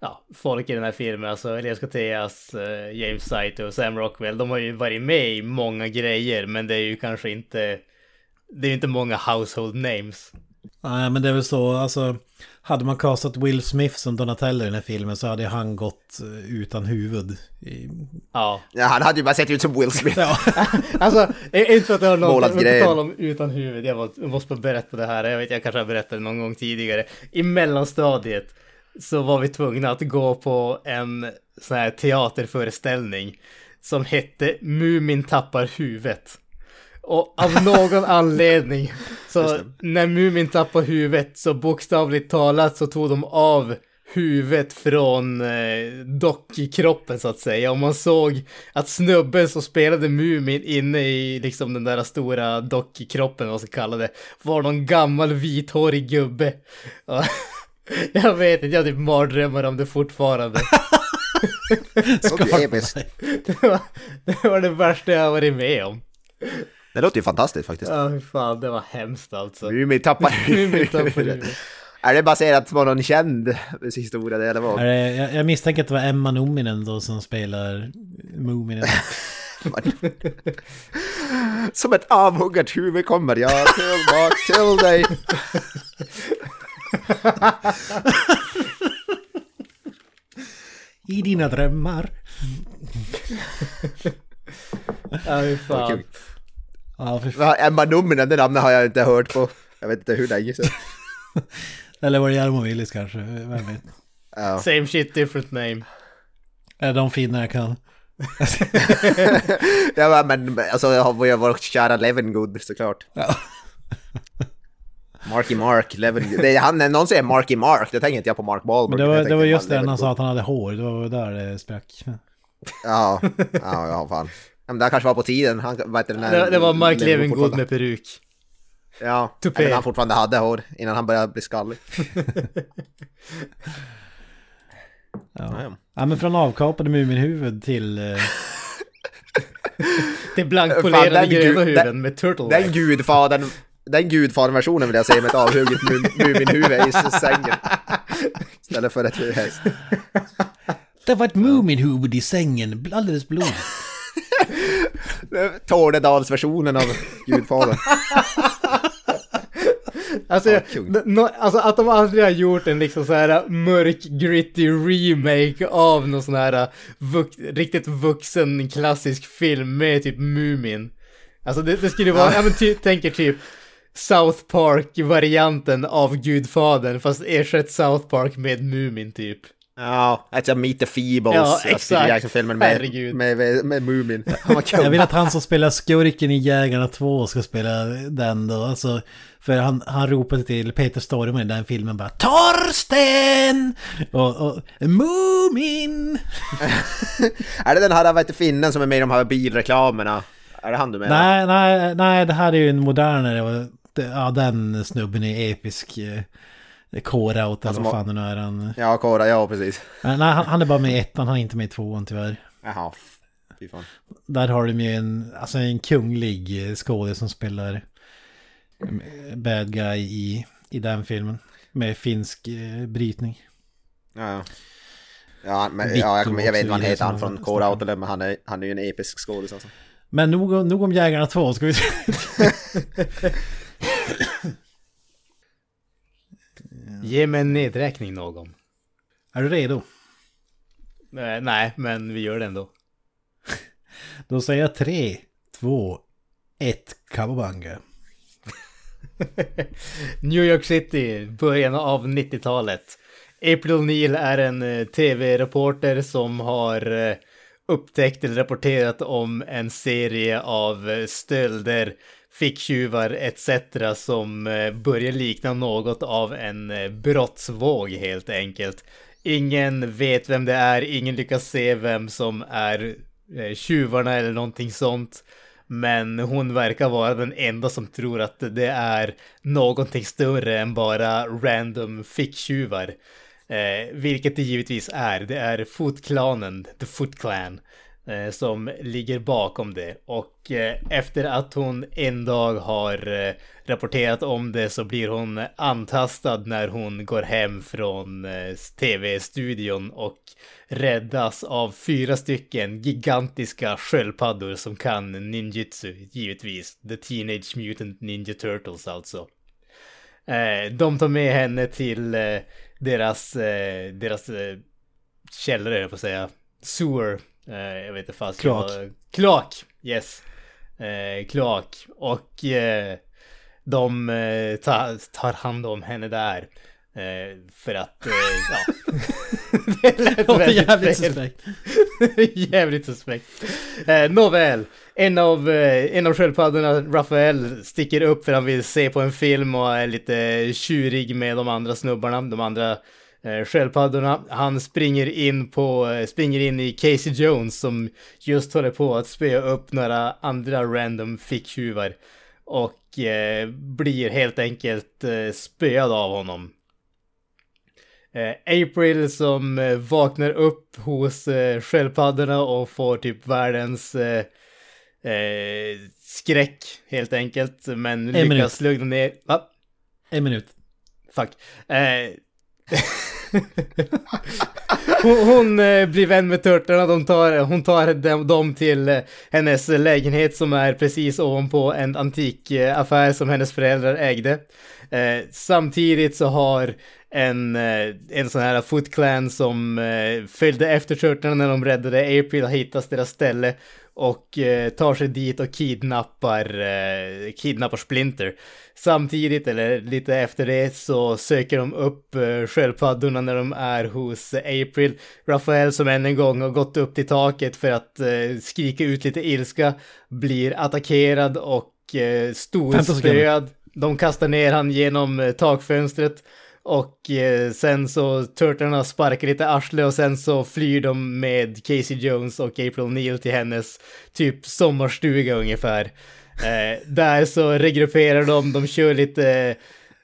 ja, folk i den här filmen, alltså Elias Koteas, eh, James Saito och Sam Rockwell, de har ju varit med i många grejer, men det är ju kanske inte, det är ju inte många household names. Nej men det är väl så, alltså. Hade man castat Will Smith som Donatello i den här filmen så hade han gått eh, utan huvud. I... Ja, Ja, han hade ju bara sett ut som Will Smith. Alltså, eh, inte för att jag har något men på tal om utan huvud, jag måste bara berätta det här, jag vet jag kanske har berättat det någon gång tidigare. I mellanstadiet så var vi tvungna att gå på en sån här teaterföreställning som hette Mumin tappar huvudet. Och av någon anledning så när Mumin tappar huvudet så bokstavligt talat så tog de av huvudet från eh, dockkroppen så att säga. Och man såg att snubben som spelade Mumin inne i liksom den där stora dockkroppen, vad ska kalla det, var någon gammal vithårig gubbe. Och, jag vet inte, jag har typ mardrömmar om det fortfarande. Det var, det var det värsta jag varit med om. Det låter ju fantastiskt faktiskt. Ja, fy fan, det var hemskt alltså. Mumin tappar huvudet. Är det baserat på någon känd historia det eller vad? Är det, jag, jag misstänker att det var Emma Nominen då som spelar Muminen. Som ett avhuggat huvud kommer jag tillbaka till dig. I dina drömmar. Ja, fy fan. Ja, för, Emma Numminen, det namnet har jag inte hört på. Jag vet inte hur länge sedan. eller var det Jarmo Willis kanske? Vem vet? Ja. Same shit, different name. Är de finnar jag kan? ja men alltså jag har ju vår kära Levengood såklart. Ja. Marky Mark, Levengood. Det han, när någon säger Marky Mark, då tänker inte jag på Mark Wahlberg. Men det var, det var just det när han sa att han hade hår. Det var där det sprack. Ja, ja, ja fan. Ja, men det här kanske var på tiden. Han, vad heter den här- Det, det var Mark Levengood med peruk. Ja, Tupé. eller han fortfarande hade hår innan han började bli skallig. Ja. Ja, men från avkapade Muminhuvud till... Eh, Fan, blankpolerade den gröna huvuden den- med turtle Den gudfadern, den gudfaderversionen vill jag se med ett avhugget Mu- Muminhuvud i sängen. Istället för ett häst. Det var ett Muminhuvud i sängen, alldeles blod. Tornedalsversionen av gudfadern. Alltså, Ja, kung. n- nå- alltså att de aldrig har gjort en liksom så här mörk, gritty remake av någon sån här vux, riktigt vuxen klassisk film med typ Mumin. Alltså det, det skulle vara, ja men ty, tänker typ South Park-varianten av Gudfadern fast ersätt South Park med Mumin typ. Ja, alltså Meet the Feebles. Ja, exakt. Jackson-filmen med, Herregud. med, med, med Mumin. Jag vill att han som spelar skurken i Jägarna 2 ska spela den då. Alltså, för han, han ropade till Peter Stormare i den filmen bara Torsten! Och, och Mumin! Är det den här, vad heter finnen som är med i de här bilreklamerna? Är det han du menar? Nej, nej, nej, det här är ju en modernare. Ja, den snubben är episk. K-Rout eller Alltså, vad fan det nu är han. Ja, Kora, ja precis. Nej, han, han är bara med i ettan, han är inte med i tvåan tyvärr. Jaha, fy fan. Där har de ju en, alltså en kunglig skådis som spelar eh, bad guy i, i den filmen. Med finsk eh, brytning. Ja, ja. Ja, men, Victor ja jag, kommer- jag vet inte vad han heter, han från Kora Outlaw, men han är, han är ju en episk skådis alltså. Men nog, nog om Jägarna 2, ska vi se. Ge mig en nedräkning någon. Är du redo? Nej, men vi gör det ändå. Då säger jag 3, 2, 1, Kabobanga. New York City, början av 90-talet. April Neil är en eh, tv-reporter som har eh, upptäckt eller rapporterat om en serie av eh, stölder, ficktjuvar etc. som eh, börjar likna något av en eh, brottsvåg helt enkelt. Ingen vet vem det är, ingen lyckas se vem som är eh, tjuvarna eller någonting sånt. Men hon verkar vara den enda som tror att det är någonting större än bara random ficktjuvar. Eh, vilket det givetvis är. Det är Foot Clanen, The Foot Clan, eh, Eh, som ligger bakom det. Och eh, efter att hon en dag har eh, rapporterat om det så blir hon antastad när hon går hem från tv-studion och räddas av fyra stycken gigantiska sköldpaddor som kan ninjutsu, givetvis. The Teenage Mutant Ninja Turtles alltså. De tar med henne till deras, deras källare, höll jag på att säga. Sewer. Eh, jag vet inte fast. Kloak. Kloak, yes. Eh, kloak. Och eh, de eh, tar, tar hand om henne där. Eh, för att, eh, ja. det lät väldigt jävligt fel. suspekt. Jävligt suspekt. Nåväl, en av, en av sköldpaddorna, Rafael, sticker upp för han vill se på en film och är lite tjurig med de andra snubbarna, de andra sköldpaddorna. Han springer in på, eh, springer in i Casey Jones som just håller på att spöa upp några andra random ficktjuvar. Och eh, blir helt enkelt eh, spöad av honom. Eh, April som eh, vaknar upp hos eh, sköldpaddorna och får typ världens eh, eh, skräck helt enkelt. Men En lyckas lugna ner... Va? En minut. Fuck. Hon hon eh, blir vän med turtlarna, de tar, hon tar dem, dem till eh, hennes lägenhet som är precis ovanpå en antikaffär som hennes föräldrar ägde. Eh, samtidigt så har en, eh, en sån här Foot Clan som eh, följde efter turtlarna när de räddade April har hittat deras ställe och eh, tar sig dit och kidnappar, eh, kidnappar Splinter. Samtidigt, eller lite efter det, så söker de upp eh, sköldpaddorna när de är hos April. Rafael som än en gång har gått upp till taket för att eh, skrika ut lite ilska, blir attackerad och eh, 15 storspöad. De kastar ner han genom eh, takfönstret. Och eh, sen så turtlarna sparkar lite arsle och sen så flyr de med Casey Jones och April O'Neill till hennes typ sommarstuga ungefär. Eh, där så regrupperar de, de kör lite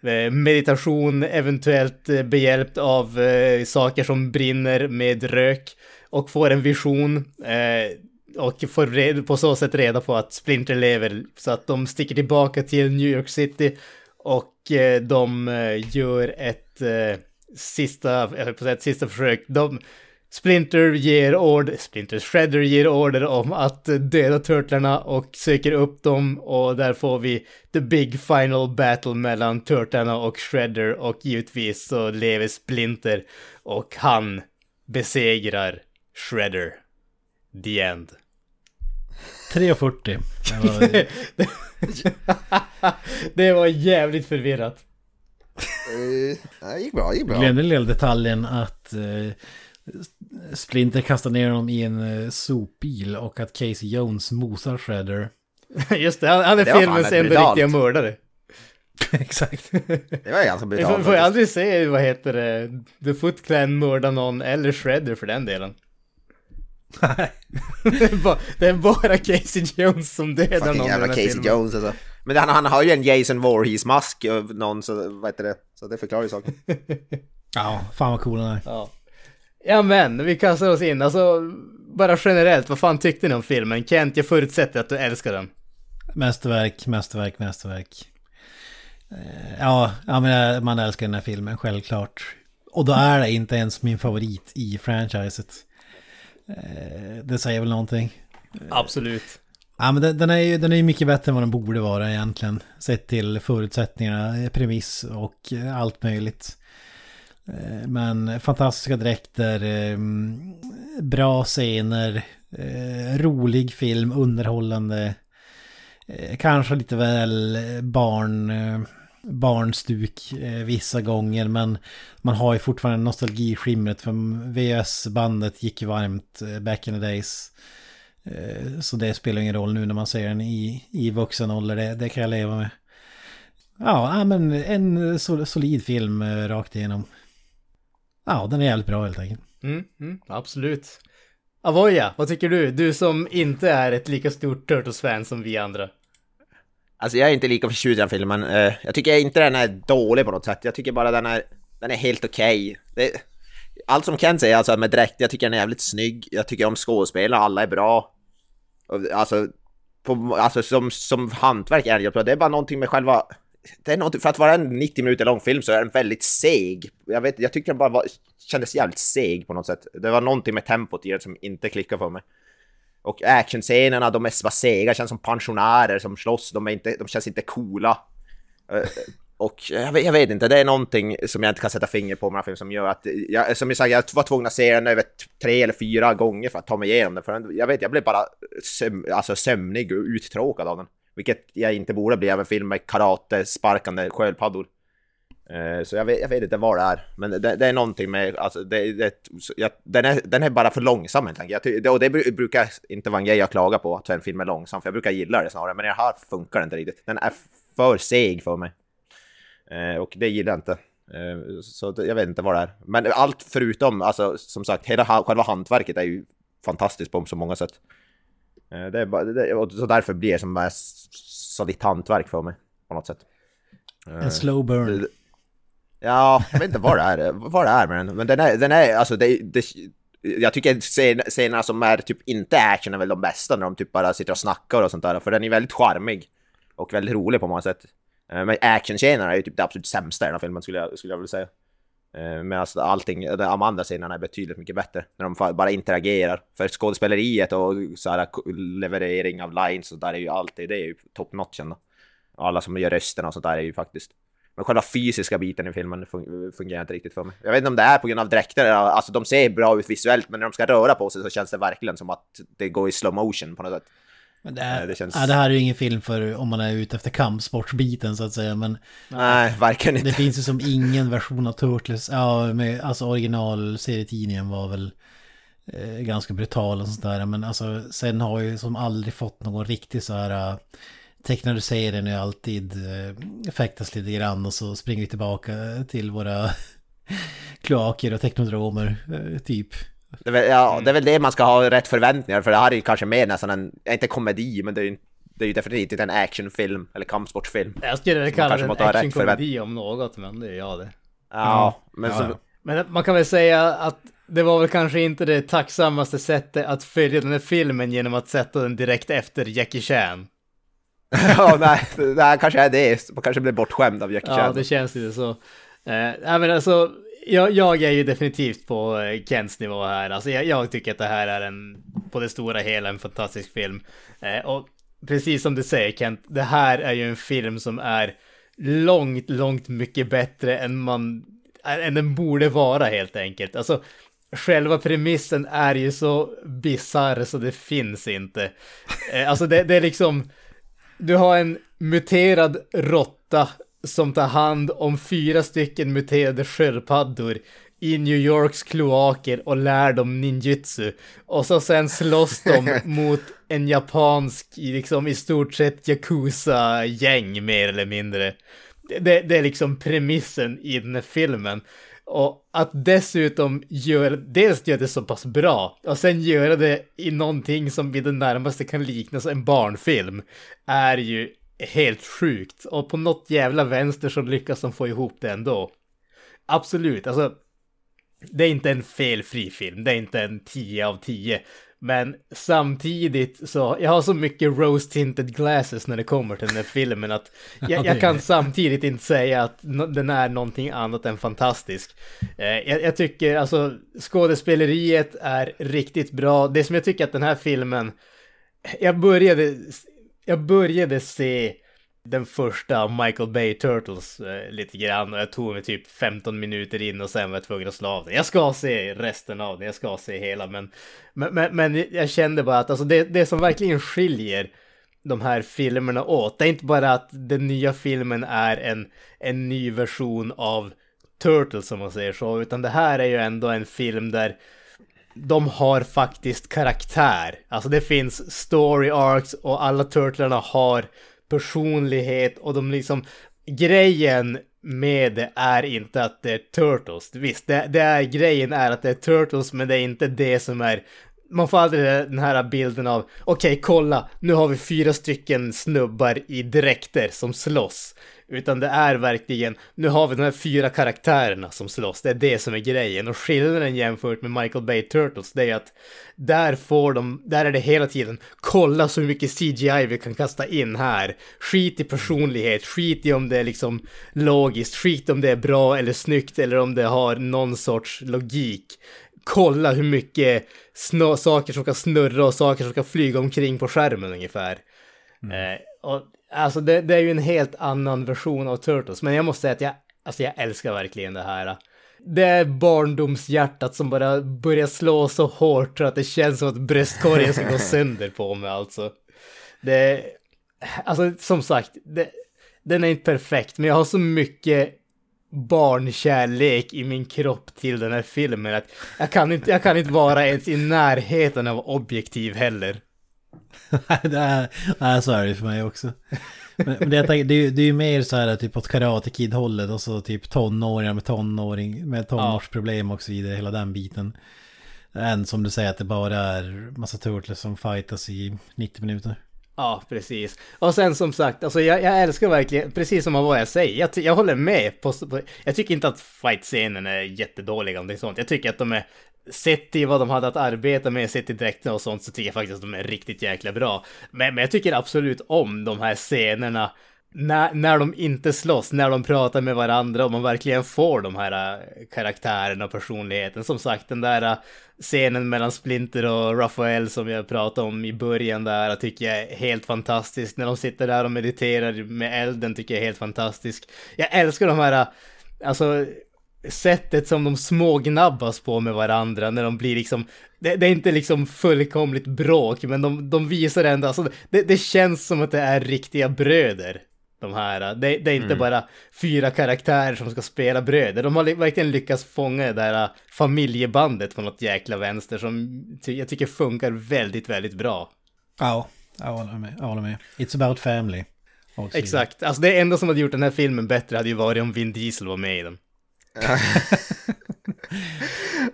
eh, meditation, eventuellt eh, behjälpt av eh, saker som brinner med rök och får en vision. Eh, och får på så sätt reda på att Splinter lever. Så att de sticker tillbaka till New York City och eh, de eh, gör ett eh, sista, jag höll på att säga ett sista försök. De, Splinter ger order, Splinter Shredder ger order om att döda turtlarna och söker upp dem och där får vi the big final battle mellan turtlarna och Shredder och givetvis så lever Splinter och han besegrar Shredder. The end. 3.40. Det var- det var jävligt förvirrat. Eh, det gick bra, det gick bra. Glömde lilla detaljen att eh, Splinter kastar ner honom i en eh, sopbil och att Casey Jones mosar Shredder. Just det, han, han är Det filmens enda riktiga mördare. Exakt. Det var ganska Vi får, brutalt. får faktiskt. jag aldrig se, vad heter det, The Foot Clan mörda någon, eller Shredder för den delen. det, är bara, det är bara Casey Jones som dödar Fucking någon i jävla den här Casey filmen. Jones alltså. Men han, han har ju en Jason Voorhees-mask och någon så, vad heter det? Så det förklarar ju saken. Ja, fan vad cool han är. Ja. ja men, vi kastar oss in. Alltså, bara generellt, vad fan tyckte ni om filmen? Kent, jag förutsätter att du älskar den. Mästerverk, mästerverk, mästerverk. Eh, Ja, ja men eh, man älskar den här filmen, självklart. Och då är det inte ens min favorit i franchiset. Eh, Det säger väl någonting. Absolut. Ja men den, den är ju den är ju mycket bättre än vad den borde vara egentligen. Sett till förutsättningarna, premiss och eh, allt möjligt. Eh, Men fantastiska dräkter, bra scener, rolig film, underhållande. Kanske lite väl barn, barnstuk eh, vissa gånger men man har ju fortfarande nostalgiskimret för VHS-bandet gick ju varmt eh, back in the days. Eh, Så det spelar ingen roll nu när man ser den i, i vuxen ålder, det, det kan jag leva med. Ja, men en sol, solid film eh, rakt igenom. Ja, den är jävligt bra helt enkelt. Mm, mm, absolut. Avoya, vad tycker du? Du som inte är ett lika stort Turtles-fan som vi andra. Alltså jag är inte lika förtjust i den filmen. Uh, Jag tycker inte den är dålig på något sätt. Jag tycker bara den är, den är helt okej. Det- Allt som Ken säger, alltså med dräkt, jag tycker den är jävligt snygg. Jag tycker om skådespelarna, alla är bra. Och, Alltså, på, alltså som, som hantverk är det. Det är bara någonting med själva... Det är någonting, för att vara en 90 minuter lång film så är den väldigt seg. Jag vet jag tycker den bara var, kändes jävligt seg på något sätt. Det var någonting med tempot i den som inte klickade för mig. Och actionscenerna, de är bara sega, känns som pensionärer som slåss, de, är inte, de känns inte coola. Eh, och jag vet, jag vet inte, det är någonting som jag inte kan sätta finger på med den här filmen som gör att, jag, som jag sagt, jag var tvungen att se den över tre eller fyra gånger för att ta mig igenom den. För jag vet, jag blev bara söm, alltså sömnig och uttråkad av den. Vilket jag inte borde bli av en film med karate, sparkande sköldpaddor. Eh, Så jag vet, jag vet inte vad det är, men det, det är någonting med, alltså det, det, jag, den, är, den är bara för långsam helt enkelt. Och det bru- brukar inte vara en grej jag klagar på, att en film är långsam, för jag brukar gilla det snarare, men det här funkar inte riktigt. Den är för seg för mig. Eh, Och det gillar jag inte. Eh, Så jag vet inte vad det är. Men allt förutom, alltså som sagt, hela själva hantverket är ju fantastiskt på så många sätt. Det är bara, det, och så därför blir det som s- solitt hantverk för mig, på något sätt. En slow burn. Ja, jag vet inte vad det är, vad det är med den. Men den är, den är alltså det, det jag tycker scenerna som är typ inte action är väl de bästa när de typ bara sitter och snackar och sånt där. För den är väldigt charmig. Och väldigt rolig på många sätt. Eh, men actionscenerna är ju typ det absolut sämsta i den här filmen skulle jag, skulle jag vilja säga. Eh, men Medan allting, de andra scenerna är betydligt mycket bättre. När de bara interagerar. För skådespeleriet och så här leverering av lines och där är ju alltid, det är ju top notch ändå. Och alla som gör rösterna och sånt där är ju faktiskt men själva fysiska biten i filmen fun- fungerar inte riktigt för mig. Jag vet inte om det är på grund av dräkter, alltså de ser bra ut visuellt, men när de ska röra på sig så känns det verkligen som att det går i slow motion på något sätt. Men det, är, Nej, det känns- ja, det här är ju ingen film för om man är ute efter kampsportsbiten så att säga. Men Nej, verkligen det inte. finns ju som ingen version av Turtles. Ja, med, alltså originalserietidningen var väl eh, ganska brutal och sånt där. Men alltså sen har ju som aldrig fått någon riktig så här... Tecknade serien är alltid uh, fäktas lite grann och så springer vi tillbaka till våra kloaker och teknodromer, eh, typ. Det är, väl, ja, det är väl det man ska ha rätt förväntningar, för det här är ju kanske mer nästan en, inte komedi, men det är ju, det är ju definitivt inte en actionfilm eller kampsportsportfilm. Jag skulle man kalla kanske det en måste ha rätt actionkomedi om något, men det är jag det. Ja, men Ja, så, ja. Men man kan väl säga att det var väl kanske inte det tacksammaste sättet att följa den här filmen genom att sätta den direkt efter Jackie Chan. ja, nej, det här kanske är det. Man kanske blir bortskämd av Jackie Ja, Chan. det känns lite så. Eh, nej, men alltså, jag, jag är ju definitivt på eh, Kents nivå här. Alltså, jag, jag tycker att det här är en, på det stora hela, en fantastisk film. Eh, och precis som du säger Kent, det här är ju en film som är långt, långt mycket bättre än man, än den borde vara helt enkelt. Alltså, själva premissen är ju så bisarr så det finns inte. Eh, alltså det, det är liksom, du har en muterad råtta som tar hand om fyra stycken muterade sköldpaddor i New Yorks kloaker och lär dem ninjutsu. Och så sen slåss de mot en japansk, liksom i stort sett Yakuza-gäng mer eller mindre. Det, det är liksom premissen i den här filmen. Och att dessutom göra, dels göra det så pass bra och sen göra det i någonting som vid det närmaste kan liknas en barnfilm är ju helt sjukt. Och på något jävla vänster så lyckas de få ihop det ändå. Absolut, alltså det är inte en felfri film, det är inte en 10 av 10. Men samtidigt så, jag har så mycket rose tinted glasses när det kommer till den här filmen att jag, jag kan samtidigt inte säga att den är någonting annat än fantastisk. Eh, jag, jag tycker alltså skådespeleriet är riktigt bra. Det som jag tycker att den här filmen, jag började, jag började se den första Michael Bay Turtles eh, lite grann och jag tog mig typ 15 minuter in och sen var jag tvungen att slå av den. Jag ska se resten av den, jag ska se hela men, men, men, men jag kände bara att alltså det, det som verkligen skiljer de här filmerna åt, det är inte bara att den nya filmen är en, en ny version av Turtles som man säger så, utan det här är ju ändå en film där de har faktiskt karaktär. Alltså det finns story arcs och alla turtlarna har personlighet och de liksom grejen med det är inte att det är Turtles. Visst, det, det är grejen är att det är Turtles men det är inte det som är man får aldrig den här bilden av okej, kolla, nu har vi fyra stycken snubbar i dräkter som slåss. Utan det är verkligen, nu har vi de här fyra karaktärerna som slåss, det är det som är grejen. Och skillnaden jämfört med Michael Bay Turtles, det är att där får de, där är det hela tiden, kolla så mycket CGI vi kan kasta in här. Skit i personlighet, skit i om det är liksom logiskt, skit om det är bra eller snyggt eller om det har någon sorts logik kolla hur mycket snö- saker som kan snurra och saker som kan flyga omkring på skärmen ungefär. Eh, och, alltså det, det är ju en helt annan version av Turtles, men jag måste säga att jag, alltså jag älskar verkligen det här. Det är barndomshjärtat som bara börjar slå så hårt så att det känns som att bröstkorgen ska gå sönder på mig alltså. Det, alltså som sagt, det, den är inte perfekt, men jag har så mycket barnkärlek i min kropp till den här filmen att jag kan inte, jag kan inte vara ens i närheten av objektiv heller. Nej, det är, nej, så är det för mig också. Men, men det, det, är ju- det är ju mer så här typ åt Karate Kid-hållet och så typ tonåringar med tonåring, med tonårsproblem och så vidare, hela den biten. Än som du säger att det bara är massa turtles som fightas i 90 minuter. Ja, precis. Och sen som sagt, alltså jag, jag älskar verkligen, precis som vad jag säger, jag, jag håller med på, på, jag tycker inte att fight-scenen är jättedåliga om det är sånt. Jag tycker att de är, sett till vad de hade att arbeta med, sett till dräkterna och sånt, så tycker jag faktiskt att de är riktigt jäkla bra. Men, men jag tycker absolut om de här scenerna när, när de inte slåss, när de pratar med varandra och man verkligen får de här äh, karaktärerna och personligheten. Som sagt, den där äh, scenen mellan Splinter och Rafael som jag pratade om i början där äh, tycker jag är helt fantastisk. När de sitter där och mediterar med elden tycker jag är helt fantastisk. Jag älskar de här, äh, alltså sättet som de smågnabbas på med varandra när de blir liksom, det, det är inte liksom fullkomligt bråk, men de, de visar ändå, alltså det, det känns som att det är riktiga bröder. De här, det, det är inte bara fyra karaktärer som ska spela bröder. De har li- verkligen lyckats fånga det där familjebandet på något jäkla vänster som jag tycker funkar väldigt, väldigt bra. Ja, jag håller med. Jag håller med. It's about family. Och så vidare. Exakt, alltså det enda som hade gjort den här filmen bättre hade ju varit om Vin Diesel var med i den.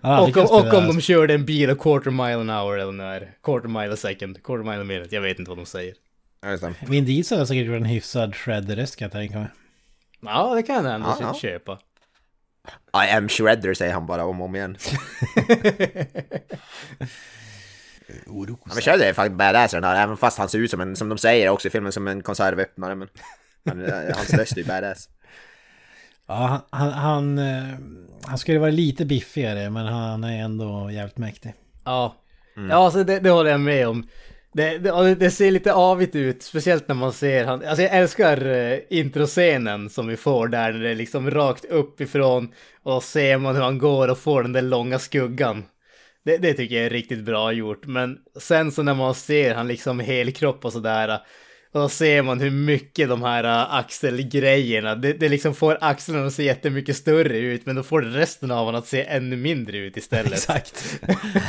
Ja, och, om, och om de körde en bil a quarter mile an hour eller när, quarter mile a second, quarter mile a minute, jag vet inte vad de säger. Ja. Vin Diesel har säkert gjort en hyfsad shredder-rest kan jag tänka mig. Ja, det kan jag ändå Ja, ja. köpa. I am Shredder säger han bara om och om igen. Ja, men Shredder är faktiskt badass den här, även fast han ser ut som en, som de säger också i filmen, som en konservöppnare. Men han, hans röst är ju badass. Ja, han, han, han, eh, han skulle vara lite biffigare men han är ändå jävligt mäktig. Ja, ja alltså det, det håller jag med om. Det, det, det ser lite avigt ut, speciellt när man ser han. Alltså jag älskar uh, introscenen som vi får där, när det är liksom rakt uppifrån och ser man hur han går och får den där långa skuggan. Det, det tycker jag är riktigt bra gjort, men sen så när man ser han liksom helkropp och sådär, då ser man hur mycket de här uh, axelgrejerna, det, det liksom får axlarna att se jättemycket större ut, men då får resten av honom att se ännu mindre ut istället. Exakt.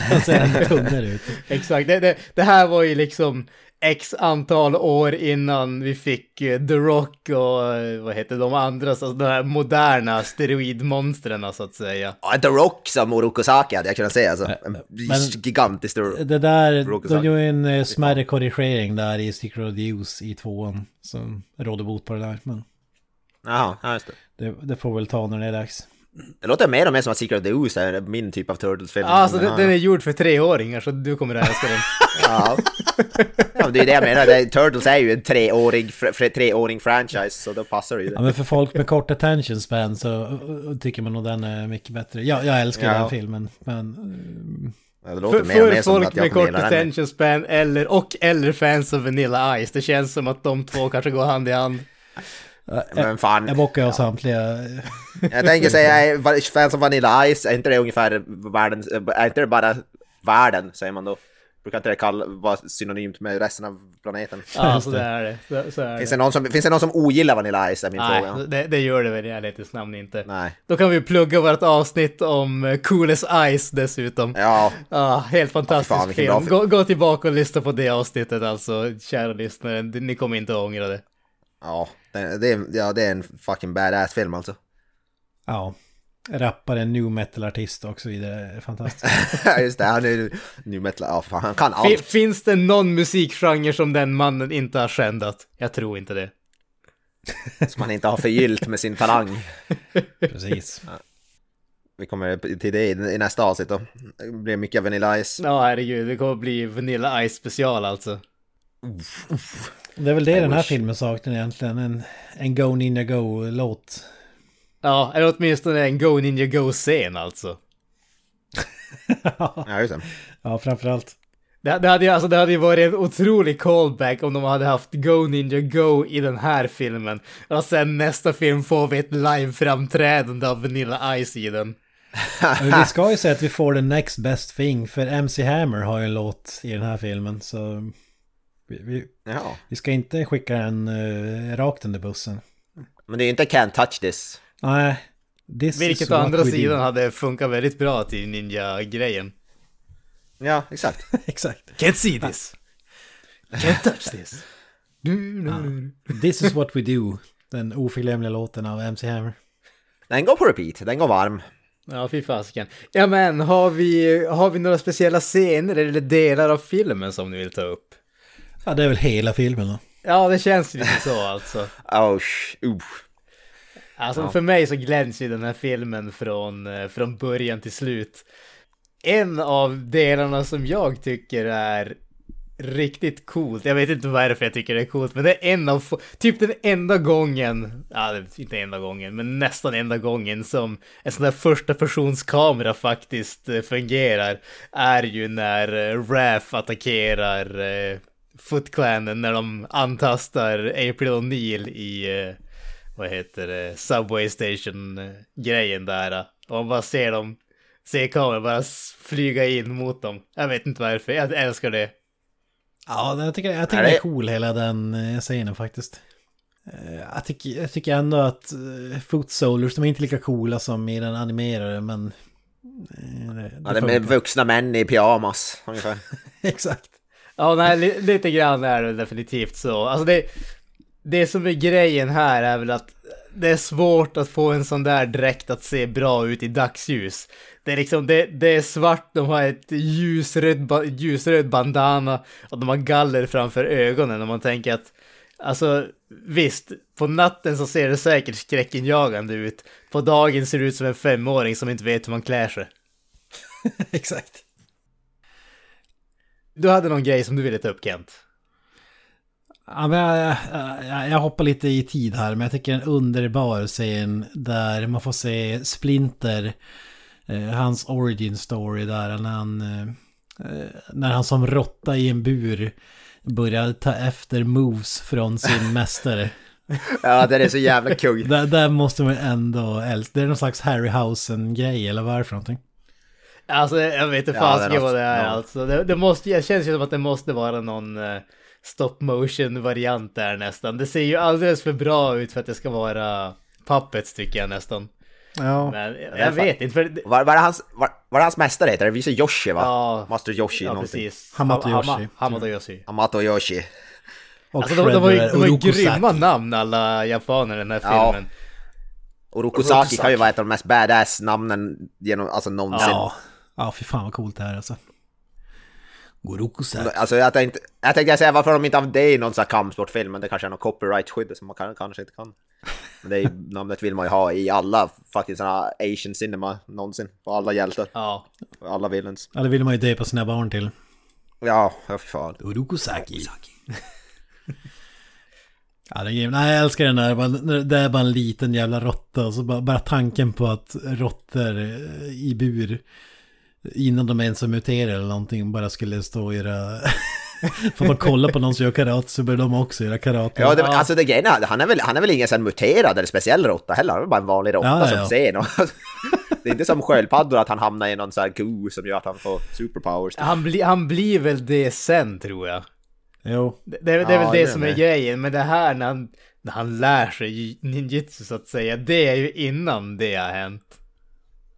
Han ser lite tunnare ut. Exakt, det, det, det här var ju liksom x antal år innan vi fick eh, The Rock och eh, vad heter de andra, så de här moderna steroidmonstren så att säga. Ja, The Rock som Orokosaki hade jag kunnat säga alltså. En Men- gigantisk stor... Det där, de gjorde en eh, smärre korrigering där i Secret of the Use i tvåan. Som råder bot på det där. Men Jaha, ja, just det. det, det får väl ta när det är dags. Det låter mer och mer som att Secret of the Ooze är min typ av Turtles-film. Ja, alltså den, den är gjord för treåringar så du kommer att älska den. Ja. ja, men det är det jag menar. Det, Turtles är ju en treårig, treåring franchise, så då passar det ju. Ja men för folk med kort attention span så tycker man nog den är mycket bättre. Ja, jag älskar Ja. den filmen. Men Ja, det låter För, mer och mer för som folk med kort attention span eller, och eller fans av Vanilla Ice. Det känns som att de två kanske går hand i hand. Men fan, jag bockar av samtliga. jag tänker säga, va- fans av Vanilla Ice, är inte det ungefär världens, är inte det bara världen, säger man då? Brukar inte det kalla, vara synonymt med resten av planeten? Ja, så det är det. Så, så är Finns det. det, någon som, finns det någon som ogillar Vanilla Ice, är min Nej, fråga. det, det gör det väl i ärlighetens namn inte. Nej. Då kan vi plugga vårt avsnitt om eh, Coolest Ice dessutom. Ja, Ja, helt fantastisk fan, vilken film. Gå, gå tillbaka och lyssna på det avsnittet alltså, kära lyssnare. Ni kommer inte att ångra det. ja, det, är, ja, det är en fucking badass film alltså. Ja. Rappare, new metal-artist och så vidare. Fantastiskt. Just det, han är nu metal, ja fan, han kan allt. finns det någon musikgenre som den mannen inte har skändat? Jag tror inte det. Som han inte har förgyllt med sin talang. Precis. Vi kommer till det i i nästa avsnitt då. Det blir mycket Vanilla Ice. Ja, herregud, det kommer bli Vanilla Ice special alltså. Det är väl det I den här wish. filmen saknar egentligen. En, en Go Ninja Go-låt. Ja, eller åtminstone en Go Ninja Go-scen alltså. Ja, just det. Ja, framförallt. Det, det, hade, ju- alltså, det hade ju varit en otrolig callback om de hade haft Go Ninja Go i den här filmen. Och sen nästa film får vi ett live-framträdande av Vanilla Ice i den. Men vi ska ju säga att vi får the next best thing. För MC Hammer har ju en låt i den här filmen. Så vi, vi, Jaha. vi ska inte skicka den uh, rakt under bussen. Men det är ju inte Can't Touch This. Nej. This is Vilket å andra we do. sidan hade funkat väldigt bra till Ninja-grejen. Ja, exakt. Exakt. Can't see this. Can't touch this. This is what we do. Den oförglömliga låten av MC Hammer. Den går på repeat, den går varm. Ja, fy fasiken. Ja, men har vi, har vi några speciella scener eller delar av filmen som ni vill ta upp? Ja, det är väl hela filmen då. Ja, det känns lite så alltså. Sh- uh. Alltså för mig så glänser den här filmen från, eh, från början till slut. En av delarna som jag tycker är riktigt coolt, jag vet inte varför jag tycker det är coolt, men det är en av, typ den enda gången, ja inte enda gången, men nästan enda gången som en sån där första persons kamera faktiskt eh, fungerar, är ju när eh, Raph attackerar Foot Clanen när de antastar April O'Neil i eh, vad heter det, Subway Station-grejen där. Och man bara ser dem, ser kameran bara flyga in mot dem. Jag vet inte varför, jag älskar det. Ja, jag tycker, jag tycker Är det är det- cool hela den eh, scenen faktiskt. Eh, Jag tycker, jag tycker ändå att Foot Soldiers, de är inte lika coola som i den animerade, men... eh, det, Ja, det är med vuxna män i pyjamas, ungefär. Exakt. Ja, nej, li- lite grann är det definitivt så. Alltså det, det som är grejen här är väl att det är svårt att få en sån där dräkt att se bra ut i dagsljus. Det är liksom, det, det är svart, de har ett ljusröd, ba- ljusröd bandana och de har galler framför ögonen och man tänker att Alltså, visst, på natten så ser det säkert skräckinjagande ut. På dagen ser det ut som en femåring som inte vet hur man klär sig. Exakt. Du hade någon grej som du ville ta upp Kent. Ja, men jag, jag, jag hoppar lite i tid här, men jag tycker en underbar scen där man får se Splinter, eh, hans origin story där när han, eh, när han som råtta i en bur börjar ta efter moves från sin mästare. Ja, det är så jävla kung. där, där måste man ändå älska. Det är någon slags Harryhausen-grej, eller vad är det för någonting? Alltså jag vet inte Ja, fasiken har- vad det är ja. alltså. Det, det, måste, det känns ju som att det måste vara någon uh, stop motion variant där nästan. Det ser ju alldeles för bra ut för att det ska vara puppets tycker jag nästan. Ja. Men jag, Ja, fan. vet inte för... Var, det hans, var, var det hans mästare heter? Det visar Yoshi va? Ja. Master Yoshi ja någonting. precis. Hamato Ha- Yoshi. Hama- Hamato Yoshi. Amato Yoshi. Och Alltså de, de var ju, de var ju grymma namn alla japaner i den här Ja. filmen. Och Rokusaki kan ju vara ett av de mest badass namnen genom, alltså någonsin. Ja. Ja, fy fan vad coolt det här är alltså. Alltså jag tänkte, jag tänkte säga varför de inte har det i någon sån här kampsportfilm, men det kanske är något copyright-skydd som man kan, kanske inte kan. Men det är, namnet vill man ju ha i alla, faktiskt såna asian cinema någonsin. På alla hjältar, Ja. på alla villains. Det vill man ju döpa sina barn till. Ja, ja för fan. Urukusaki. Ja, det är grym. Nej, jag älskar den där. Det är bara en liten jävla råtta. Och så bara, bara tanken på att råttor eh, i bur innan de ens är muterade eller någonting bara skulle stå och göra... Får man kolla på någon som gör karate så bör de också göra karate. Ja, det, alltså det grejen är, han är väl, han är väl ingen sån muterad eller speciell råtta heller, han är bara en vanlig råtta Ja, ja, som ja. ser något. Det är inte som sköldpaddor att han hamnar i någon sån här goo som gör att han får superpowers. Han, bli, han blir väl det sen tror jag. Jo. Det, det, är- det är Ja, väl det, det som är grejen, men det här när han, när han lär sig ninjutsu så att säga, det är ju innan det har hänt.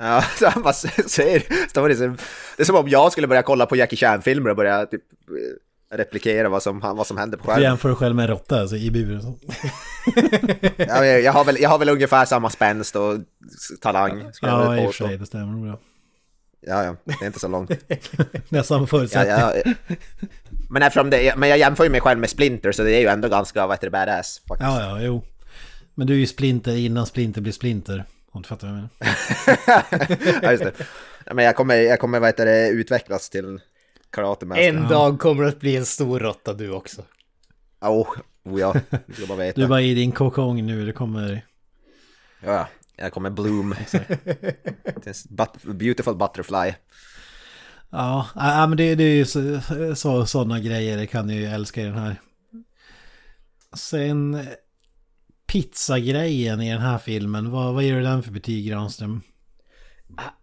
Ja, så han bara ser, står det, som, det är som om jag skulle börja kolla på Jackie Chan-filmer och börja typ eh, replikera vad som, vad som händer på Du skärmen. jämför dig själv med en råtta alltså, i buren. så. Ja, jag, har väl, jag har väl ungefär samma spänst och talang. Ja, i och för sig, det stämmer bra. Ja, ja, det är inte så långt. Är samma Ja, förutsättning. ja, men eftersom det, men jag jämför ju mig själv med Splinter så det är ju ändå ganska, vad heter det, badass faktiskt. Ja, ja, jo. Men du är ju Splinter innan Splinter blir Splinter. Om du fattar vad jag menar. ja, just det. Men jag kommer, jag kommer vad heter det, utvecklas till karate master. En dag kommer du att bli en stor råtta du också. Oh, oh ja, du ska bara veta. Du är bara i din kokong nu, det kommer... Ja, jag kommer bloom. But, beautiful butterfly. Ja, ja men det, det är ju så, så, sådana grejer, det kan jag ju älska i den här. Sen pizzagrejen i den här filmen, vad, vad ger du den för betyg Granström?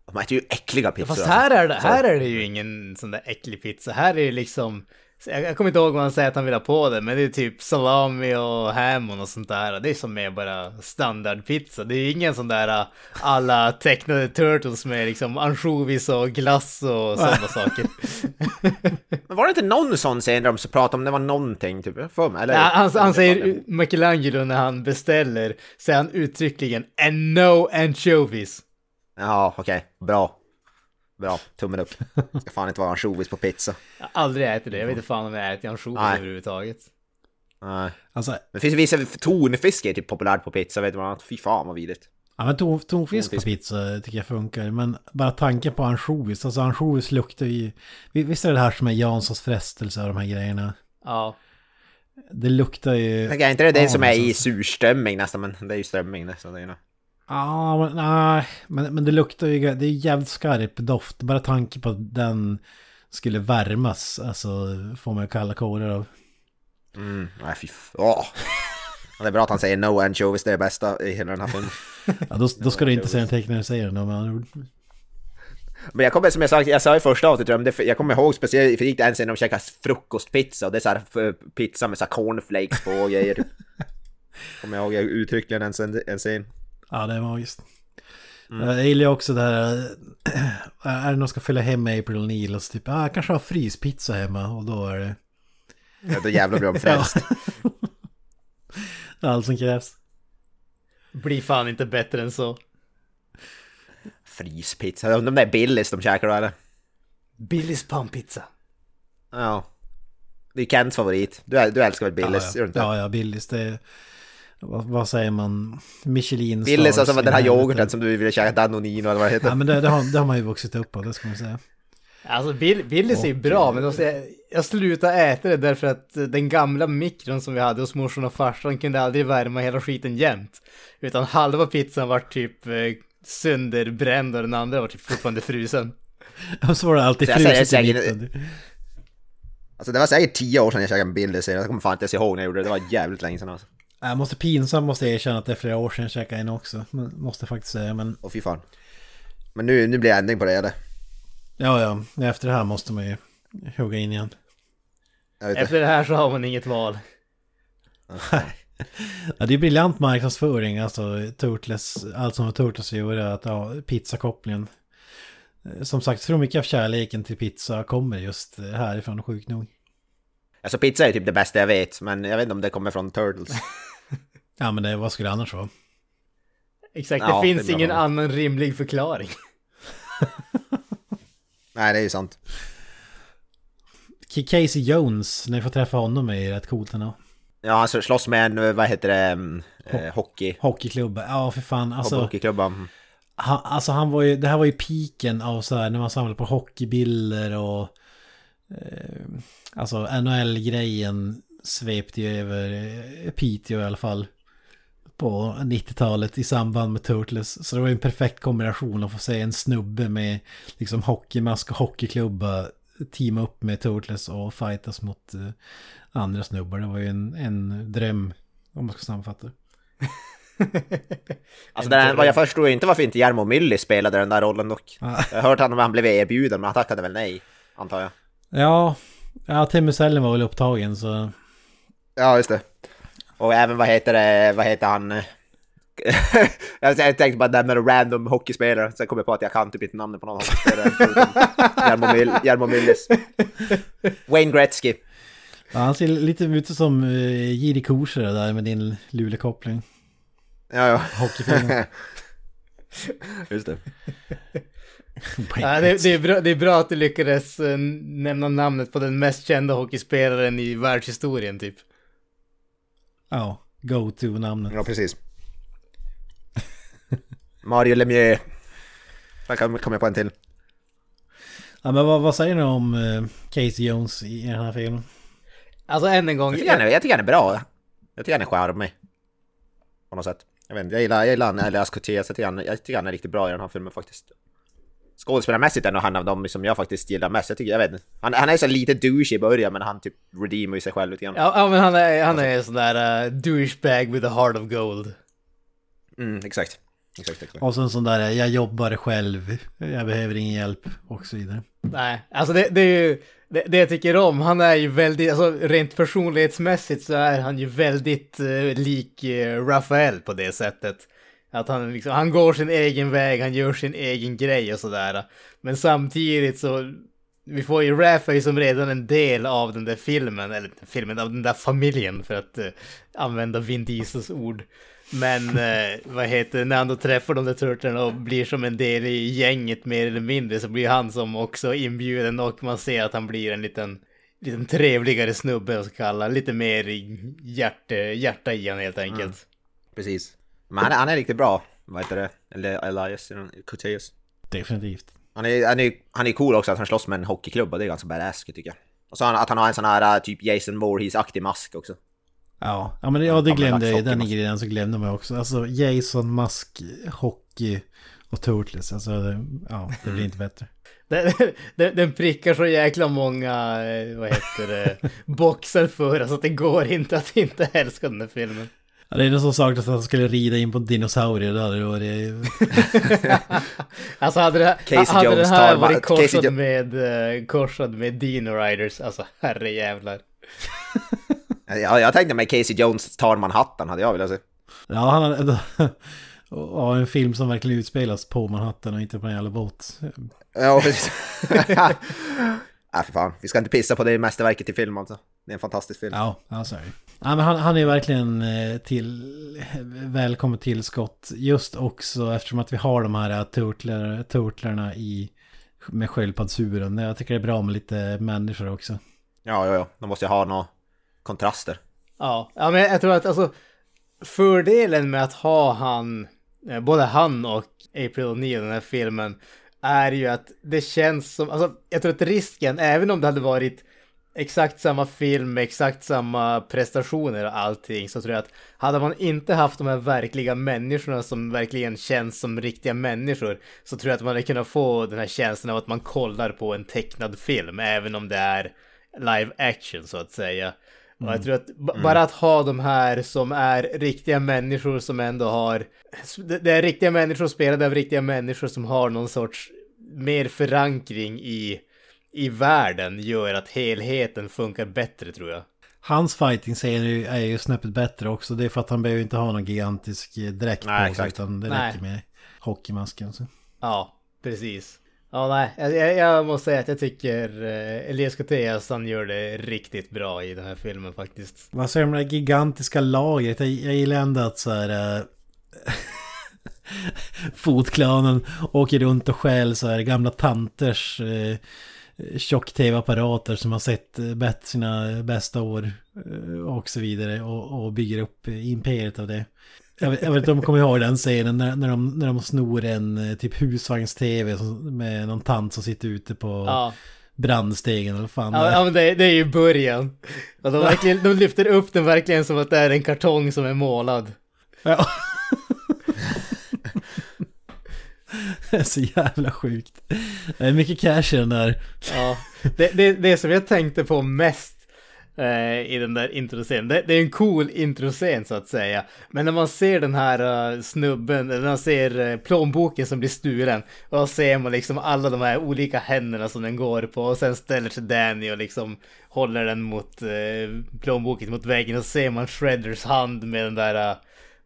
De äter ju äckliga pizzor. Fast alltså. här är, det, här är det ju ingen sån där äcklig pizza. Här är det liksom... Jag, jag kommer inte ihåg vad han säger att han vill ha på det, men det är typ salami och ham och sånt där. Det är som mer bara standardpizza. Det är ingen sån där alla tecknade turtles med liksom ansjovis och glass och sådana saker. Men var det inte någon sån scen där de så pratade om det var någonting typ? För mig, eller? Ja, han, han säger Michelangelo när han beställer, säger han uttryckligen and no anchovies. Ja, okej. Bra. Bra. Tummen upp. Ska fan inte vara ansjovis på pizza. Jag har aldrig ätit det, jag vet inte fan om jag ätit ansjovis överhuvudtaget. Nej. Alltså, Men det finns vissa, tonfisk är typ populärt på pizza, vet du vad? Fy fan vad vidrigt. Ja men ton, tonfisk på pizza tycker jag funkar. Men bara tanken på ansjovis, alltså ansjovis luktar ju... Visst är det det här som är Janssons frestelse och de här grejerna? Ja. Det luktar ju... Jag är inte det det Ja, som är i surströmming nästan, men det är ju strömming. Så det är ju... Ja, men, nej, men, men det luktar ju, det är jävligt skarp doft. Bara tanke på att den skulle värmas, alltså får man ju kalla kårar av. Mm, nej fy f- Åh! Ja, Det är bra att han säger no anchovies, det är det bästa i hela den här filmen. Ja, då, då ska du inte säga en tecknare säger det med andra ord. Men jag kommer, som jag sagt, jag sa i första avsnittet, men det- jag kommer ihåg speciellt, för det gick en scen när de käkade frukostpizza och det är så här pizza med så här cornflakes på och grejer. Kommer jag ihåg jag uttryckligen en, scen- en scen. Ja, det är magiskt. Jag gillar också det här, är det någon ska följa hem April O'Neil och så typ, ah, jag kanske har fryspizza hemma och då är det Ja, då jävlar blir de frälst. Allt som krävs. Blir fan inte bättre än så. Fryspizza, det är Billys de käkar då eller? Billys pannpizza. Ja. Det är Kents favorit. Du, du älskar väl Billys, ja, inte? ja, ja, Billys. Det, vad, vad säger man? Michelin Billys, alltså den här yoghurten som du ville käka, Danonino eller vad det heter. Ja, men det, det, har, det har man ju vuxit upp på, det ska man säga. Alltså Bill, Billys är ju bra, men jag, jag slutade äta det därför att eh, den gamla mikron som vi hade hos morsan och farsan kunde aldrig värma hela skiten jämt. Utan halva pizzan var typ eh, sönderbränd och den andra var typ fortfarande frusen. Och så var det alltid fruset i mitten. Alltså det var säkert tio år sedan jag käkade en Billys, jag kommer fan inte ens ihåg när jag gjorde det, det var jävligt länge sedan alltså. Jag måste pinsamt måste jag erkänna att det är flera år sedan jag käkade en också. Måste faktiskt säga, men Åh fy fan. Men nu, nu blir det ändring på det eller? Ja, ja. Efter det här måste man ju hugga in igen. Efter det här så har man inget val. Ja, det är briljant marknadsföring, alltså Turtles, allt som har Turtles att göra, att ha pizzakopplingen. Eh, Som sagt, tror mycket av kärleken till pizza kommer just härifrån, sjukt nog. Alltså pizza är typ det bästa jag vet, men jag vet inte om det kommer från Turtles. Ja, men det, vad skulle det annars vara? Exakt, Ja, det finns det bra. ingen annan rimlig förklaring. Nej, det är ju sant. Casey Jones, när vi får träffa honom är ju rätt coolt ändå. Ja, han slåss med en, vad heter det, mm, eh, hockey, Hockeyklubba, ja för fan. Alltså, hockeyklubba. Mm. han, alltså han var ju, det här var ju piken av så här när man samlade på hockeybilder och... Eh, alltså NHL-grejen svepte ju över eh, Piteå i alla fall. På 90-talet i samband med Turtles. Så det var en perfekt kombination att få se en snubbe med liksom hockeymask och hockeyklubba teama upp med Turtles och fightas mot eh, andra snubbar. Det var ju en, en dröm om man ska sammanfatta. Alltså den, jag förstår inte varför inte Jarmo Myllys spelade den där rollen dock. Jag har hört att han blev erbjuden, men han tackade väl nej, antar jag. Ja, ja Timmy Sellen var väl upptagen så... Ja, just det. Och även vad heter det, vad heter han? jag tänkte bara nämna en random hockeyspelare, sen kom jag på att jag kan typ inte namnet på någon hockeyspelare Jarmo, Jarmo Myllys. Wayne Gretzky. Ja, han ser lite ut som uh, Jiri Korser där med din Luleå-koppling. Ja, ja. Hockeyfilm. Just det. Ja, det, det, är bra, det är bra att du lyckades eh, nämna namnet på den mest kända hockeyspelaren i världshistorien typ. Ja, go-to-namnet. Ja, precis. Mario Lemieux. Sen kom kom jag på en till. Ja, men vad, vad säger ni om uh, Casey Jones i den här filmen? Alltså än en gång. Jag tycker han är, jag tycker han är bra. Jag tycker han är charmig. På något sätt. Jag vet inte, jag gillar, jag gillar han, eller Ascotea, jag tycker, han, jag tycker han är riktigt bra i den här filmen faktiskt. Skådespelarmässigt är nog han av dem som jag faktiskt gillar mest. Jag tycker, jag vet inte. Han, han är så lite douche i början men han typ redeemar ju sig själv lite grann. Ja, ja men han är, han är en sån där uh, douchebag with a heart of gold. Mm, exakt. Exakt, exakt. Och så en sån där, jag jobbar själv, jag behöver ingen hjälp och så vidare. Nej, alltså det, det är ju det, det jag tycker om. Han är ju väldigt, alltså rent personlighetsmässigt så är han ju väldigt eh, lik uh, Rafael på det sättet. Att han liksom, han går sin egen väg, han gör sin egen grej och sådär. Men samtidigt så, vi får ju Rafael som redan en del av den där filmen, eller filmen, av den där familjen för att eh, använda Vin Diesels ord. Men eh, vad heter när han då träffar de där turtlarna och blir som en del i gänget mer eller mindre så blir han som också inbjuden och man ser att han blir en liten, liten trevligare snubbe och så kalla, lite mer hjärta, hjärta i han helt enkelt. Precis. Men han är, han är riktigt bra. Vad heter det? Eller Elias, Coteus. Definitivt. Han är, han, är, han är cool också att han slåss med en hockeyklubba, det är ganska badass tycker jag. Och så han- att han har en sån här äh, typ Jason Voorhees-aktig mask också. Ja, ja men det, ja, det glömde jag, den grejen så glömde man också. Alltså Jason, Musk, hockey och Turtles. Alltså, det, ja, det blir inte bättre. Den, den, den prickar så jäkla många, eh, vad heter det, boxar för alltså att det går inte att inte älska den här filmen. Ja, det är någon som saknas att han skulle rida in på dinosaurier. Det hade det varit... Alltså hade det, Casey hade det Jones här tar- varit korsad med, uh, korsad med Dino Riders, alltså herrejävlar. Ja, jag tänkte mig Casey Jones tar Manhattan hade jag velat se. Ja, han hade... Ja, en film som verkligen utspelas på Manhattan och inte på en jävla båt. Ja, precis. Nej, för fan. Vi ska inte pissa på det mästerverket i film alltså. Det är en fantastisk film. Ja, ja det. Ja, men han, han är verkligen eh, till välkommet tillskott. Just också eftersom att vi har de här turtlar, turtlarna i med sköldpaddsuren. Jag tycker det är bra med lite människor också. Ja, ja, ja. De måste ju ha några kontraster. Ja, ja men jag tror att alltså fördelen med att ha han, eh, både han och April O'Neil i den här filmen är ju att det känns som, alltså jag tror att risken, även om det hade varit exakt samma film med exakt samma prestationer och allting så tror jag att hade man inte haft de här verkliga människorna som verkligen känns som riktiga människor så tror jag att man hade kunnat få den här känslan av att man kollar på en tecknad film även om det är live action så att säga. Och jag tror att b- bara att ha de här som är riktiga människor som ändå har... Det är riktiga människor spelade av riktiga människor som har någon sorts mer förankring i, i världen gör att helheten funkar bättre tror jag. Hans fighting-scener är ju- är ju snäppet bättre också. Det är för att han behöver inte ha någon gigantisk eh, dräkt Nej, på sig. exakt. Utan det Nej. räcker med hockeymasken. Så. Ja, precis. Ja, nej, jag, jag, måste säga att jag tycker eh, Elias Koteas han gör det riktigt bra i den här filmen faktiskt. Vad säger du om det här gigantiska lagret? Jag, jag gillar ändå att så här... Äh, Fotklanen åker runt och stjäl så här gamla tanters eh, tjock-tv-apparater som har sett eh, bett sina bästa år eh, och så vidare och, och bygger upp eh, imperiet av det. Jag vet, jag vet inte om du kommer ihåg den scenen när, när, de, när de snor en eh, typ husvagns-tv med någon tant som sitter ute på Ja, brandstegen eller fan ja, ja men det, det är ju början. Och de, verkligen, de lyfter upp den verkligen som att det är en kartong som är målad. Ja. det är så jävla sjukt. Det är mycket cash i den där. Ja, det, det, det som jag tänkte på mest i den där introscenen, det, det är en cool introscen så att säga. Men när man ser den här eh, snubben, när man ser eh, plånboken som blir stulen, och då ser man liksom alla de här olika händerna som den går på, och sen ställer sig Danny och liksom håller den mot eh, plånboken mot väggen, och så ser man Shredders hand med den där, eh,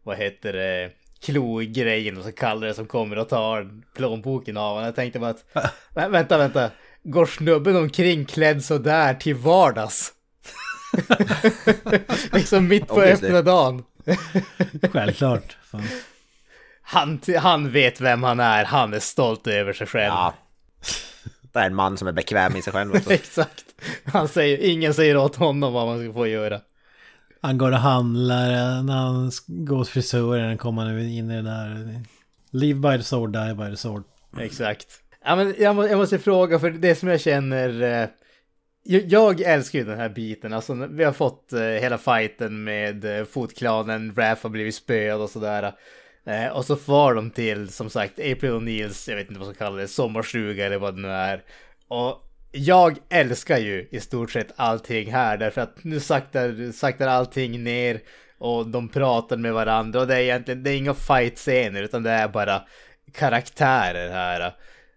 vad heter det, klogrejen och så kallar det som kommer och tar plånboken av honom. Jag tänkte bara att, Vä- vänta, vänta. Går snubben omkring klädd sådär till vardags? liksom mitt på öppna dagen. Självklart. Fan. Han, han vet vem han är, han är stolt över sig själv. Ja. Det är en man som är bekväm i sig själv. Exakt. Han säger, ingen säger åt honom vad man ska få göra. Han går och handlar, eh, när han går hos frisören kommer han in i det där. Live by the sword, die by the sword. Exakt. Ja, men jag, må, jag måste fråga, för det som jag känner... Jag, älskar ju den här biten. Alltså, vi har fått eh, hela fighten med eh, fotklanen, Raph har blivit spöad och sådär. Eh, och så far de till, som sagt, April O'Neills, jag vet inte vad som kallar det, sommarstuga eller vad det nu är. Och jag älskar ju i stort sett allting här, därför att nu saktar, saktar allting ner och de pratar med varandra och det är egentligen, det är inga fight-scener utan det är bara karaktärer här.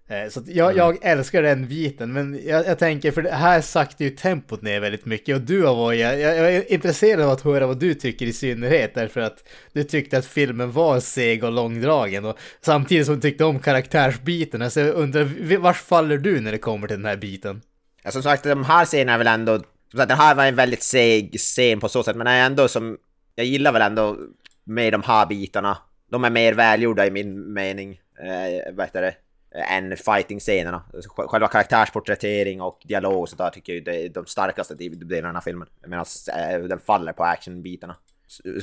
Eh, Så jag, jag älskar den biten, men jag, jag tänker, för det här saktar ju tempot ner väldigt mycket och du har varit, jag, jag är intresserad av att höra vad du tycker i synnerhet, därför att du tyckte att filmen var seg och långdragen och samtidigt som du tyckte om karaktärsbiten, så jag undrar, vars faller du när det kommer till den här biten? Ja, som sagt, de här scenerna är väl ändå... som sagt, Den här var en väldigt seg scen på så sätt, men är ändå som... Jag gillar väl ändå med de här bitarna. De är mer välgjorda i min mening. Eh, vad heter det? Än fighting-scenerna. Alltså, själva karaktärsporträttering och dialog och sådär tycker jag det är de starkaste delarna av filmen. Medan eh, den faller på action-bitarna.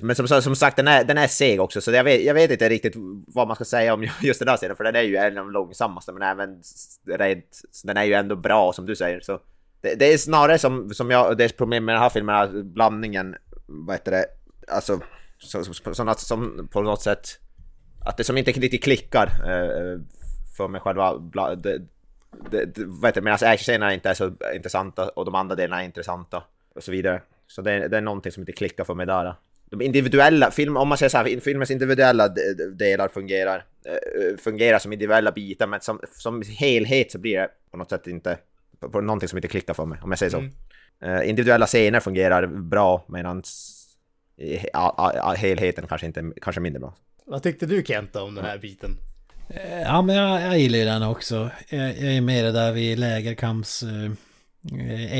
Men som, som sagt, den är, den är seg också, så jag vet, jag vet inte riktigt vad man ska säga om just den här scenen, för den är ju en av de långsammaste, men även rent, den är ju ändå bra som du säger. Så det, det är snarare som, som jag, det är problem med den här filmen, att blandningen, vad heter det, alltså, så, så, så, som på något sätt, att det som inte riktigt klickar eh, eh för mig själva, bla, det, det, det, vad heter det, medan actionscenerna inte är så intressanta och de andra delarna är intressanta och så vidare. Så det, det är någonting som inte klickar för mig där. De individuella, film, om man säger så här, filmens individuella de- de- delar fungerar, eh, fungerar som individuella bitar, men som, som helhet så blir det på något sätt inte, på, på någonting som inte klickar för mig, om jag säger så. Eh, individuella scener fungerar bra, medan helheten kanske inte, kanske mindre bra. Vad tyckte du Kenta om den här biten? Eh, Ja men jag, jag gillar ju den också. Jag, jag är med där vid lägerkamps... Eh,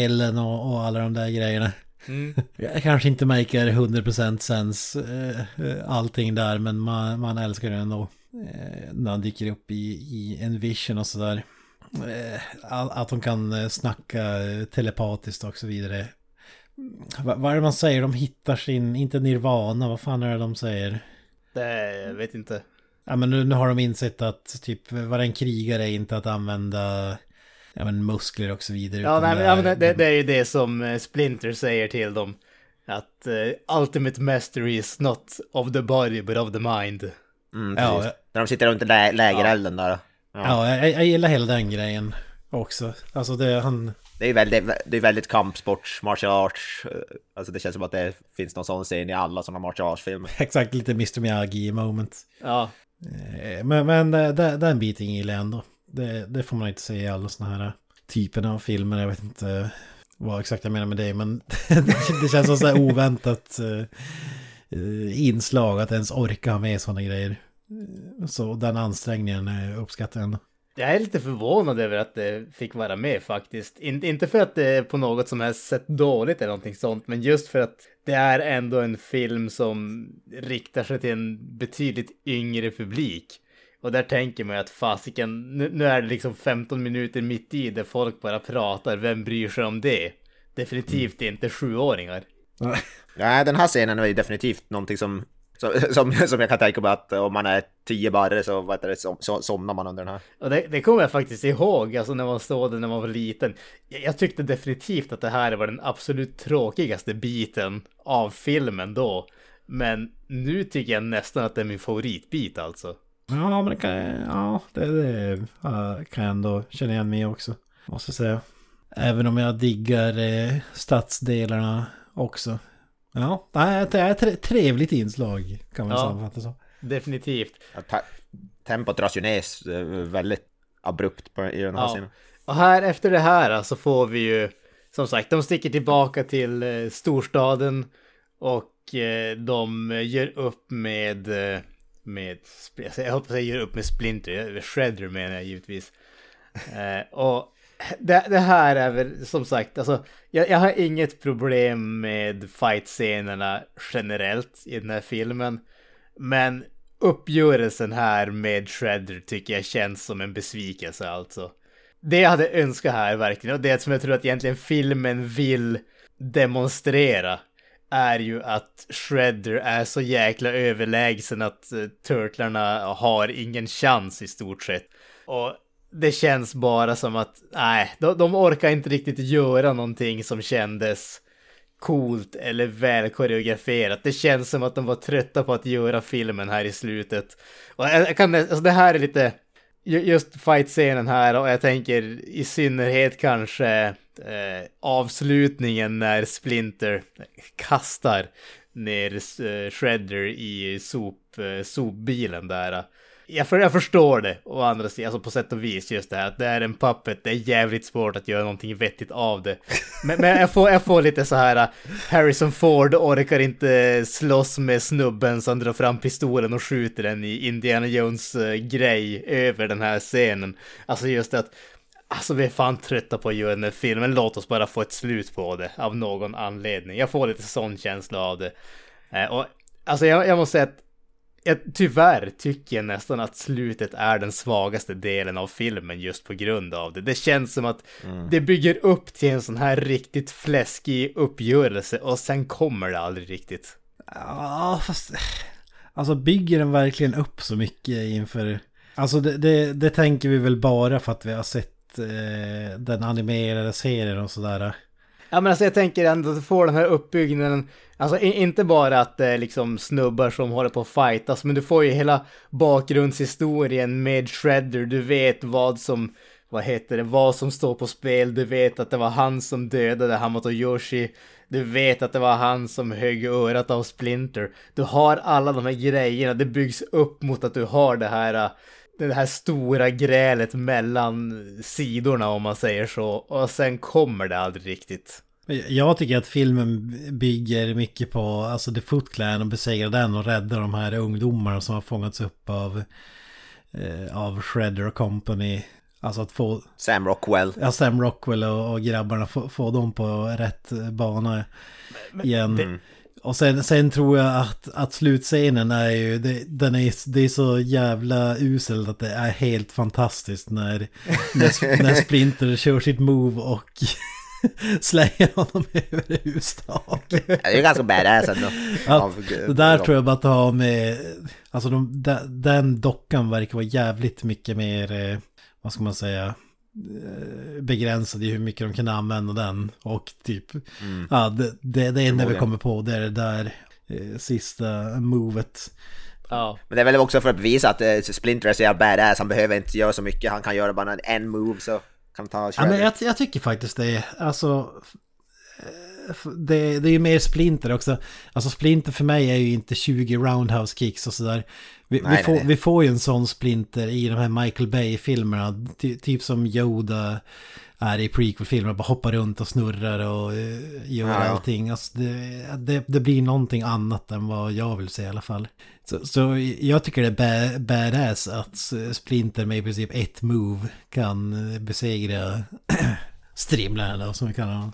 Ellen och, och alla de där grejerna. Jag kanske inte maker 100% sens eh, eh, allting där men man, man älskar den ändå. Eh, när han dyker upp i, i en vision och sådär. eh, att de kan snacka telepatiskt och så vidare. Va- Vad är det man säger? De hittar sin, inte nirvana, vad fan är det de säger? Det, jag vet inte. Ja men nu, nu har de insett att typ vara en krigare är inte att använda ja, men muskler och så vidare. Ja, nej, men, det ja, är- men det, det är ju det som eh, Splinter säger till dem. Att eh, ultimate mastery is not of the body but of the mind. Mm, Ja, precis. När de sitter runt i lä lägerelden där. Ja. Ja, jag, jag gillar hela den grejen också. Alltså det, han... Det är ju väldigt, det är väldigt kampsports, martial arts. eh, Alltså det känns som att det finns någon sån scen i alla sådana martial arts-filmer. Exakt lite Mr Miyagi moment. Ja, Eh, men, men eh, den, den biten gillar jag ändå. Det, det får man inte se i alla sådana här typer av filmer. Jag vet inte vad exakt jag menar med det. Men det känns som så här oväntat eh, inslag att ens orka ha med sådana grejer. Så den ansträngningen uppskattar jag ändå jag är lite förvånad över att det fick vara med faktiskt. In, inte för att det är på något som helst sett dåligt eller någonting sånt, men just för att det är ändå en film som riktar sig till en betydligt yngre publik. Och där tänker man ju att fasiken, nu, nu är det liksom 15 minuter mitt i där folk bara pratar, vem bryr sig om det? Definitivt inte sjuåringar. Nej, den här scenen är ju definitivt någonting som, som, som, som jag kan tänka mig att om man är tio barre så, vad heter det, som, så, somnar man under den här. Och det, det kommer jag faktiskt ihåg, alltså när man såg det när man var liten. Jag, jag tyckte definitivt att det här var den absolut tråkigaste biten av filmen då. Men nu tycker jag nästan att det är min favoritbit alltså. Ja, men det kan, ja, det, det kan jag ändå känna igen mig också. Måste jag säga. Även om jag diggar eh, stadsdelarna också. Ja, det är ett- trevligt inslag kan man Ja. sammanfatta så. Definitivt. Ja, Tempot dras ju ner väldigt abrupt på, i den här Ja. scenen. Och här efter det här så får vi ju som sagt, de sticker tillbaka till eh, storstaden och eh, de gör upp med eh, med, jag hoppas jag gör upp med Splinter, Shredder menar jag givetvis. Eh, och det, det här är väl som sagt, alltså jag, jag har inget problem med fight-scenerna generellt i den här filmen. Men uppgörelsen här med Shredder tycker jag känns som en besvikelse alltså. Det jag hade önskat här verkligen, och det som jag tror att egentligen filmen vill demonstrera är ju att Shredder är så jäkla överlägsen att uh, Turtlarna har ingen chans i stort sett. Och det känns bara som att, nej, de, de orkar inte riktigt göra någonting som kändes coolt eller väl koreograferat. Det känns som att de var trötta på att göra filmen här i slutet. Och jag, kan, alltså det här är lite, just fight-scenen här och jag tänker i synnerhet kanske eh, avslutningen när Splinter kastar ner eh, Shredder i sop, eh, sopbilen där. Jag, för, jag förstår det, å andra sidan, alltså på sätt och vis just det här att det är en puppet, det är jävligt svårt att göra någonting vettigt av det. Men, men jag, får, jag får lite så här, äh, Harrison Ford orkar inte slåss med snubben som drar fram pistolen och skjuter den i Indiana Jones äh, grej över den här scenen. Alltså just det att Alltså vi är fan trötta på att göra den här filmen, låt oss bara få ett slut på det av någon anledning. Jag får lite sån känsla av det. Äh, och alltså jag, jag måste säga att jag, tyvärr tycker jag nästan att slutet är den svagaste delen av filmen just på grund av det. Det känns som att det bygger upp till en sån här riktigt fläskig uppgörelse och sen kommer det aldrig riktigt. Ja, fast... Alltså bygger den verkligen upp så mycket inför... Alltså det, det, det tänker vi väl bara för att vi har sett eh, den animerade serien och sådär. Ja men alltså jag tänker ändå att du får den här uppbyggnaden, alltså inte bara att det är liksom snubbar som håller på att fightas, men du får ju hela bakgrundshistorien med Shredder, du vet vad som, vad heter det, vad som står på spel, du vet att det var han som dödade Hamato Yoshi, du vet att det var han som högg örat av Splinter, du har alla de här grejerna, det byggs upp mot att du har det här det här stora grälet mellan sidorna om man säger så. Och sen kommer det aldrig riktigt. Jag tycker att filmen bygger mycket på alltså The Foot Clan och besegrar den och räddar de här ungdomarna som har fångats upp av, eh, av Shredder och Company. Alltså att få Sam Rockwell. ja, Sam Rockwell och, och grabbarna få, få dem på rätt bana igen. Och sen, sen tror jag att, att slutscenen är ju, det, den är, det är så jävla uselt att det är helt fantastiskt när, när, när Splinter kör sitt move och slänger honom över hustak. Det är ganska badass ändå. Att, det där tror jag bara att ha med, alltså de, de, den dockan verkar vara jävligt mycket mer, eh, vad ska man säga, eh, begränsad i hur mycket de kan använda den. Och typ, ja, det, det, det enda vi kommer på det är det där eh, sista movet. Ja. Men det är väl också för att bevisa att eh, Splinter är så jävla badass, han behöver inte göra så mycket, han kan göra bara en move så kan han ta Ja, men jag, jag tycker faktiskt det. Alltså, eh, det, det är ju mer Splinter också. Alltså Splinter för mig är ju inte 20 roundhouse kicks och sådär. Vi, Nej, vi, får, nej, vi får ju en sån Splinter i de här Michael Bay-filmerna. Ty, typ som Yoda är i prequel-filmer. Bara hoppar runt och snurrar och uh, gör Ja, allting. Alltså det, det, det blir någonting annat än vad jag vill se i alla fall. Så, så jag tycker det är ba- badass att Splinter med i princip ett move kan eh, besegra Strimlaren då, som vi kallar honom.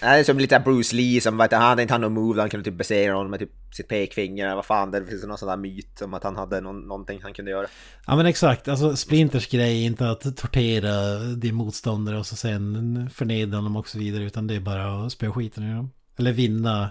Är som lite Bruce Lee som vet, han hade inte han någon move, han kunde typ besegra honom med typ sitt pekfinger, vad fan, det finns någon sån där myt om att han hade någon, någonting han kunde göra. Ja men exakt, alltså Splinters grej är inte att tortera din motståndare och så sen förnedra dem och så vidare utan det är bara att spöa skiten ur dem. Eller vinna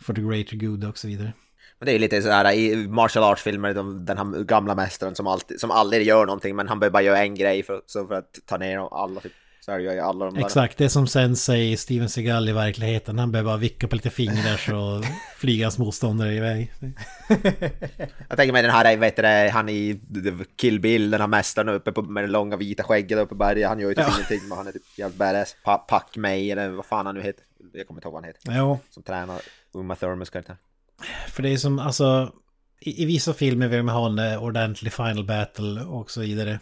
for the greater good och så vidare. Men det är ju lite så här i martial arts-filmer, de, den här gamla mästaren som, alltid, som aldrig gör någonting, men han behöver bara göra en grej för, så för att ta ner alla. Typ. Så är det ju alla de där. Exakt, det är som sen säger Steven Seagal i verkligheten. Han behöver bara vicka på lite fingrar så flyger hans motståndare iväg. Jag tänker mig den här, vet du, han i Kill Bill, den här mästaren uppe på, med det långa vita skägget uppe på berget, han gör ju typ Ja. ingenting, men han är typ jävligt badass. Pa, Pac May, eller vad fan han nu heter. Jag kommer inte ihåg vad han heter. Ja, Som tränar Uma Thurmans karaktär. För det är som alltså... I, i vissa filmer vill man ha en eh, ordentlig final battle och så vidare.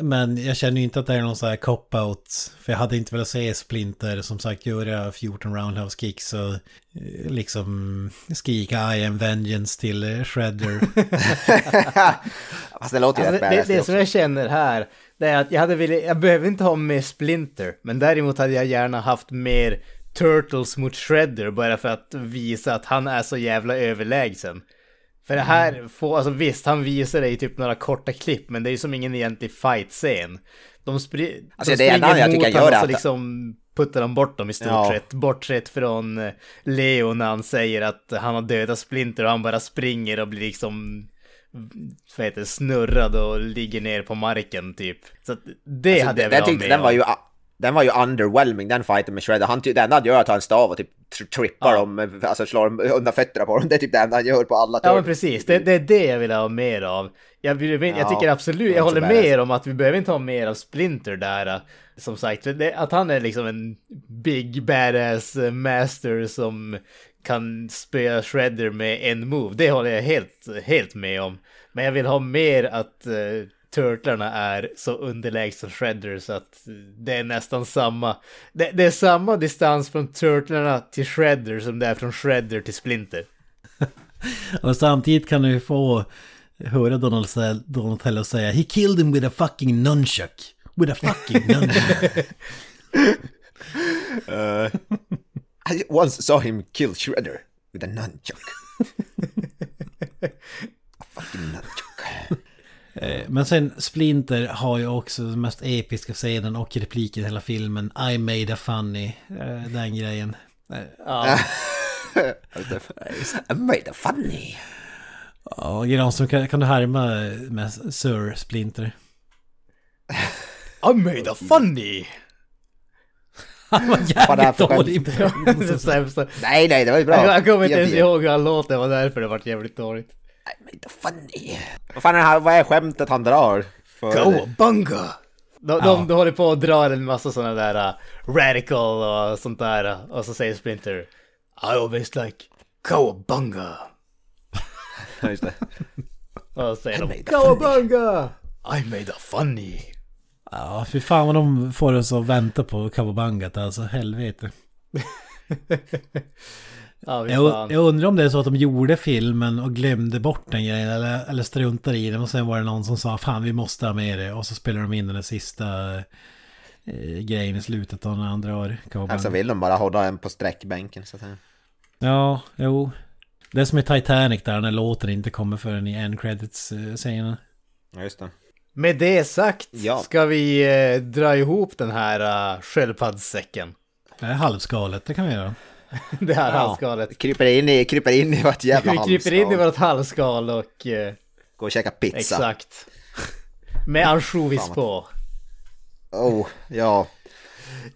Men jag känner ju inte att det är någon sån här cop-out. För jag hade inte velat se Splinter som sagt göra 14 roundhouse kicks och eh, liksom skrika I am vengeance till eh, Shredder. Fast det låter ju Alltså, rätt det, det, som jag känner här, det är att jag hade velat, jag behöver inte ha med Splinter, men däremot hade jag gärna haft mer Turtles mot Shredder bara för att visa att han är så jävla överlägsen. För det här får, alltså visst, han visar det i typ några korta klipp, men det är ju som ingen egentlig fight-scen. De, spri Alltså, de det enda jag han gör och så liksom puttar de bort dem i stort Ja. sett. Bortsett från eh, Leo när han säger att han har dödat Splinter och han bara springer och blir liksom vad heter snurrad och ligger ner på marken typ. Så att det Alltså, hade jag velat ha med den var ju den var ju underwhelming den fighten med Shredder. Han, det enda han gör är att ta en stav och typ tri- trippar Ja. dem, alltså slår dem undan fötterna på dem. Det är typ det enda han gör på alla Ja men precis, det, det är det jag vill ha mer av. Jag, jag Ja, tycker absolut, jag håller med er om att vi behöver inte ha mer av Splinter där. Som sagt, att han är liksom en big badass master som kan spöa Shredder med en move. Det håller jag helt, helt med om. Men jag vill ha mer att uh, Turtlarna är så underlägsen Shredder så att det är nästan samma. Det, det är samma distans från Turtlarna till Shredder som det är från Shredder till Splinter. och samtidigt kan du få höra Donald säga- Donatello säga He killed him with a fucking nunchuck. With a fucking nunchuck. I once saw him kill Shredder with a nunchuck. a fucking nunchuck. Eh, Men sen Splinter har ju också den mest episka scenen och repliken i hela filmen. I made a funny. eh, Den grejen. Eh, Ja. I made a funny. Ja, Granström, kan, kan du härma med Sir Splinter? I made a funny! Han var jävligt dålig impression. det sämsta. Nej, nej, det var ju bra. Jag kommer inte ens 10 av 10. ihåg hur han låter, det var därför det vart jävligt dåligt. I made a funny. Vad fan är det här, vad är skämtet han drar? För Cowabunga! De, Ja. de, de håller på och drar en massa sådana där uh, radical och sånt där. uh, Och så säger Splinter I always like Cowabunga! Ja, just det. Och så säger de Cowabunga! I made a funny! Ja, fy fan vad de får oss att vänta på Kawabangat alltså, helvete. Ja, Jag, jag undrar om det är så att de gjorde filmen och glömde bort den grejen eller, eller struntade i den och sen var det någon som sa fan vi måste ha med det och så spelar de in den sista eh, grejen i slutet och den andra Kawabanga. Alltså vill de bara hålla en på sträckbänken så att säga. Ja, jo. Det är som i Titanic där när låten inte kommer förrän i end credits-scenen. Ja, just det. Med det sagt Ja. ska vi eh, dra ihop den här uh, sköldpaddssäcken. Det är halvskalet, det kan vi göra. Det här Ja. halvskalet. Kryper in i, kryper in i vårt jävla Vi kryper in i vårt halvskal och... eh, Gå och käka pizza. exakt. Med ansjovis på. Oh, ja.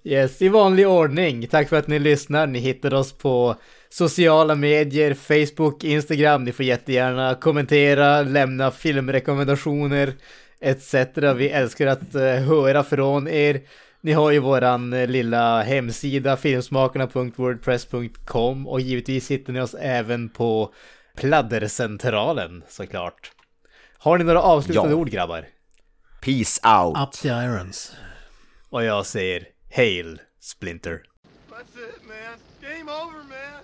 Yes, i vanlig ordning. Tack för att ni lyssnar. Ni hittar oss på sociala medier, Facebook, Instagram. Ni får jättegärna kommentera, lämna filmrekommendationer etc. Vi älskar att eh, höra från er. Ni har ju våran eh, lilla hemsida filmsmakarna.wordpress.com och givetvis hittar ni oss även på Pladdercentralen såklart. Har ni några avslutande Ja. ord grabbar? Peace out. Up the irons. Och jag säger Hail Splinter. That's it, man. Game over, man.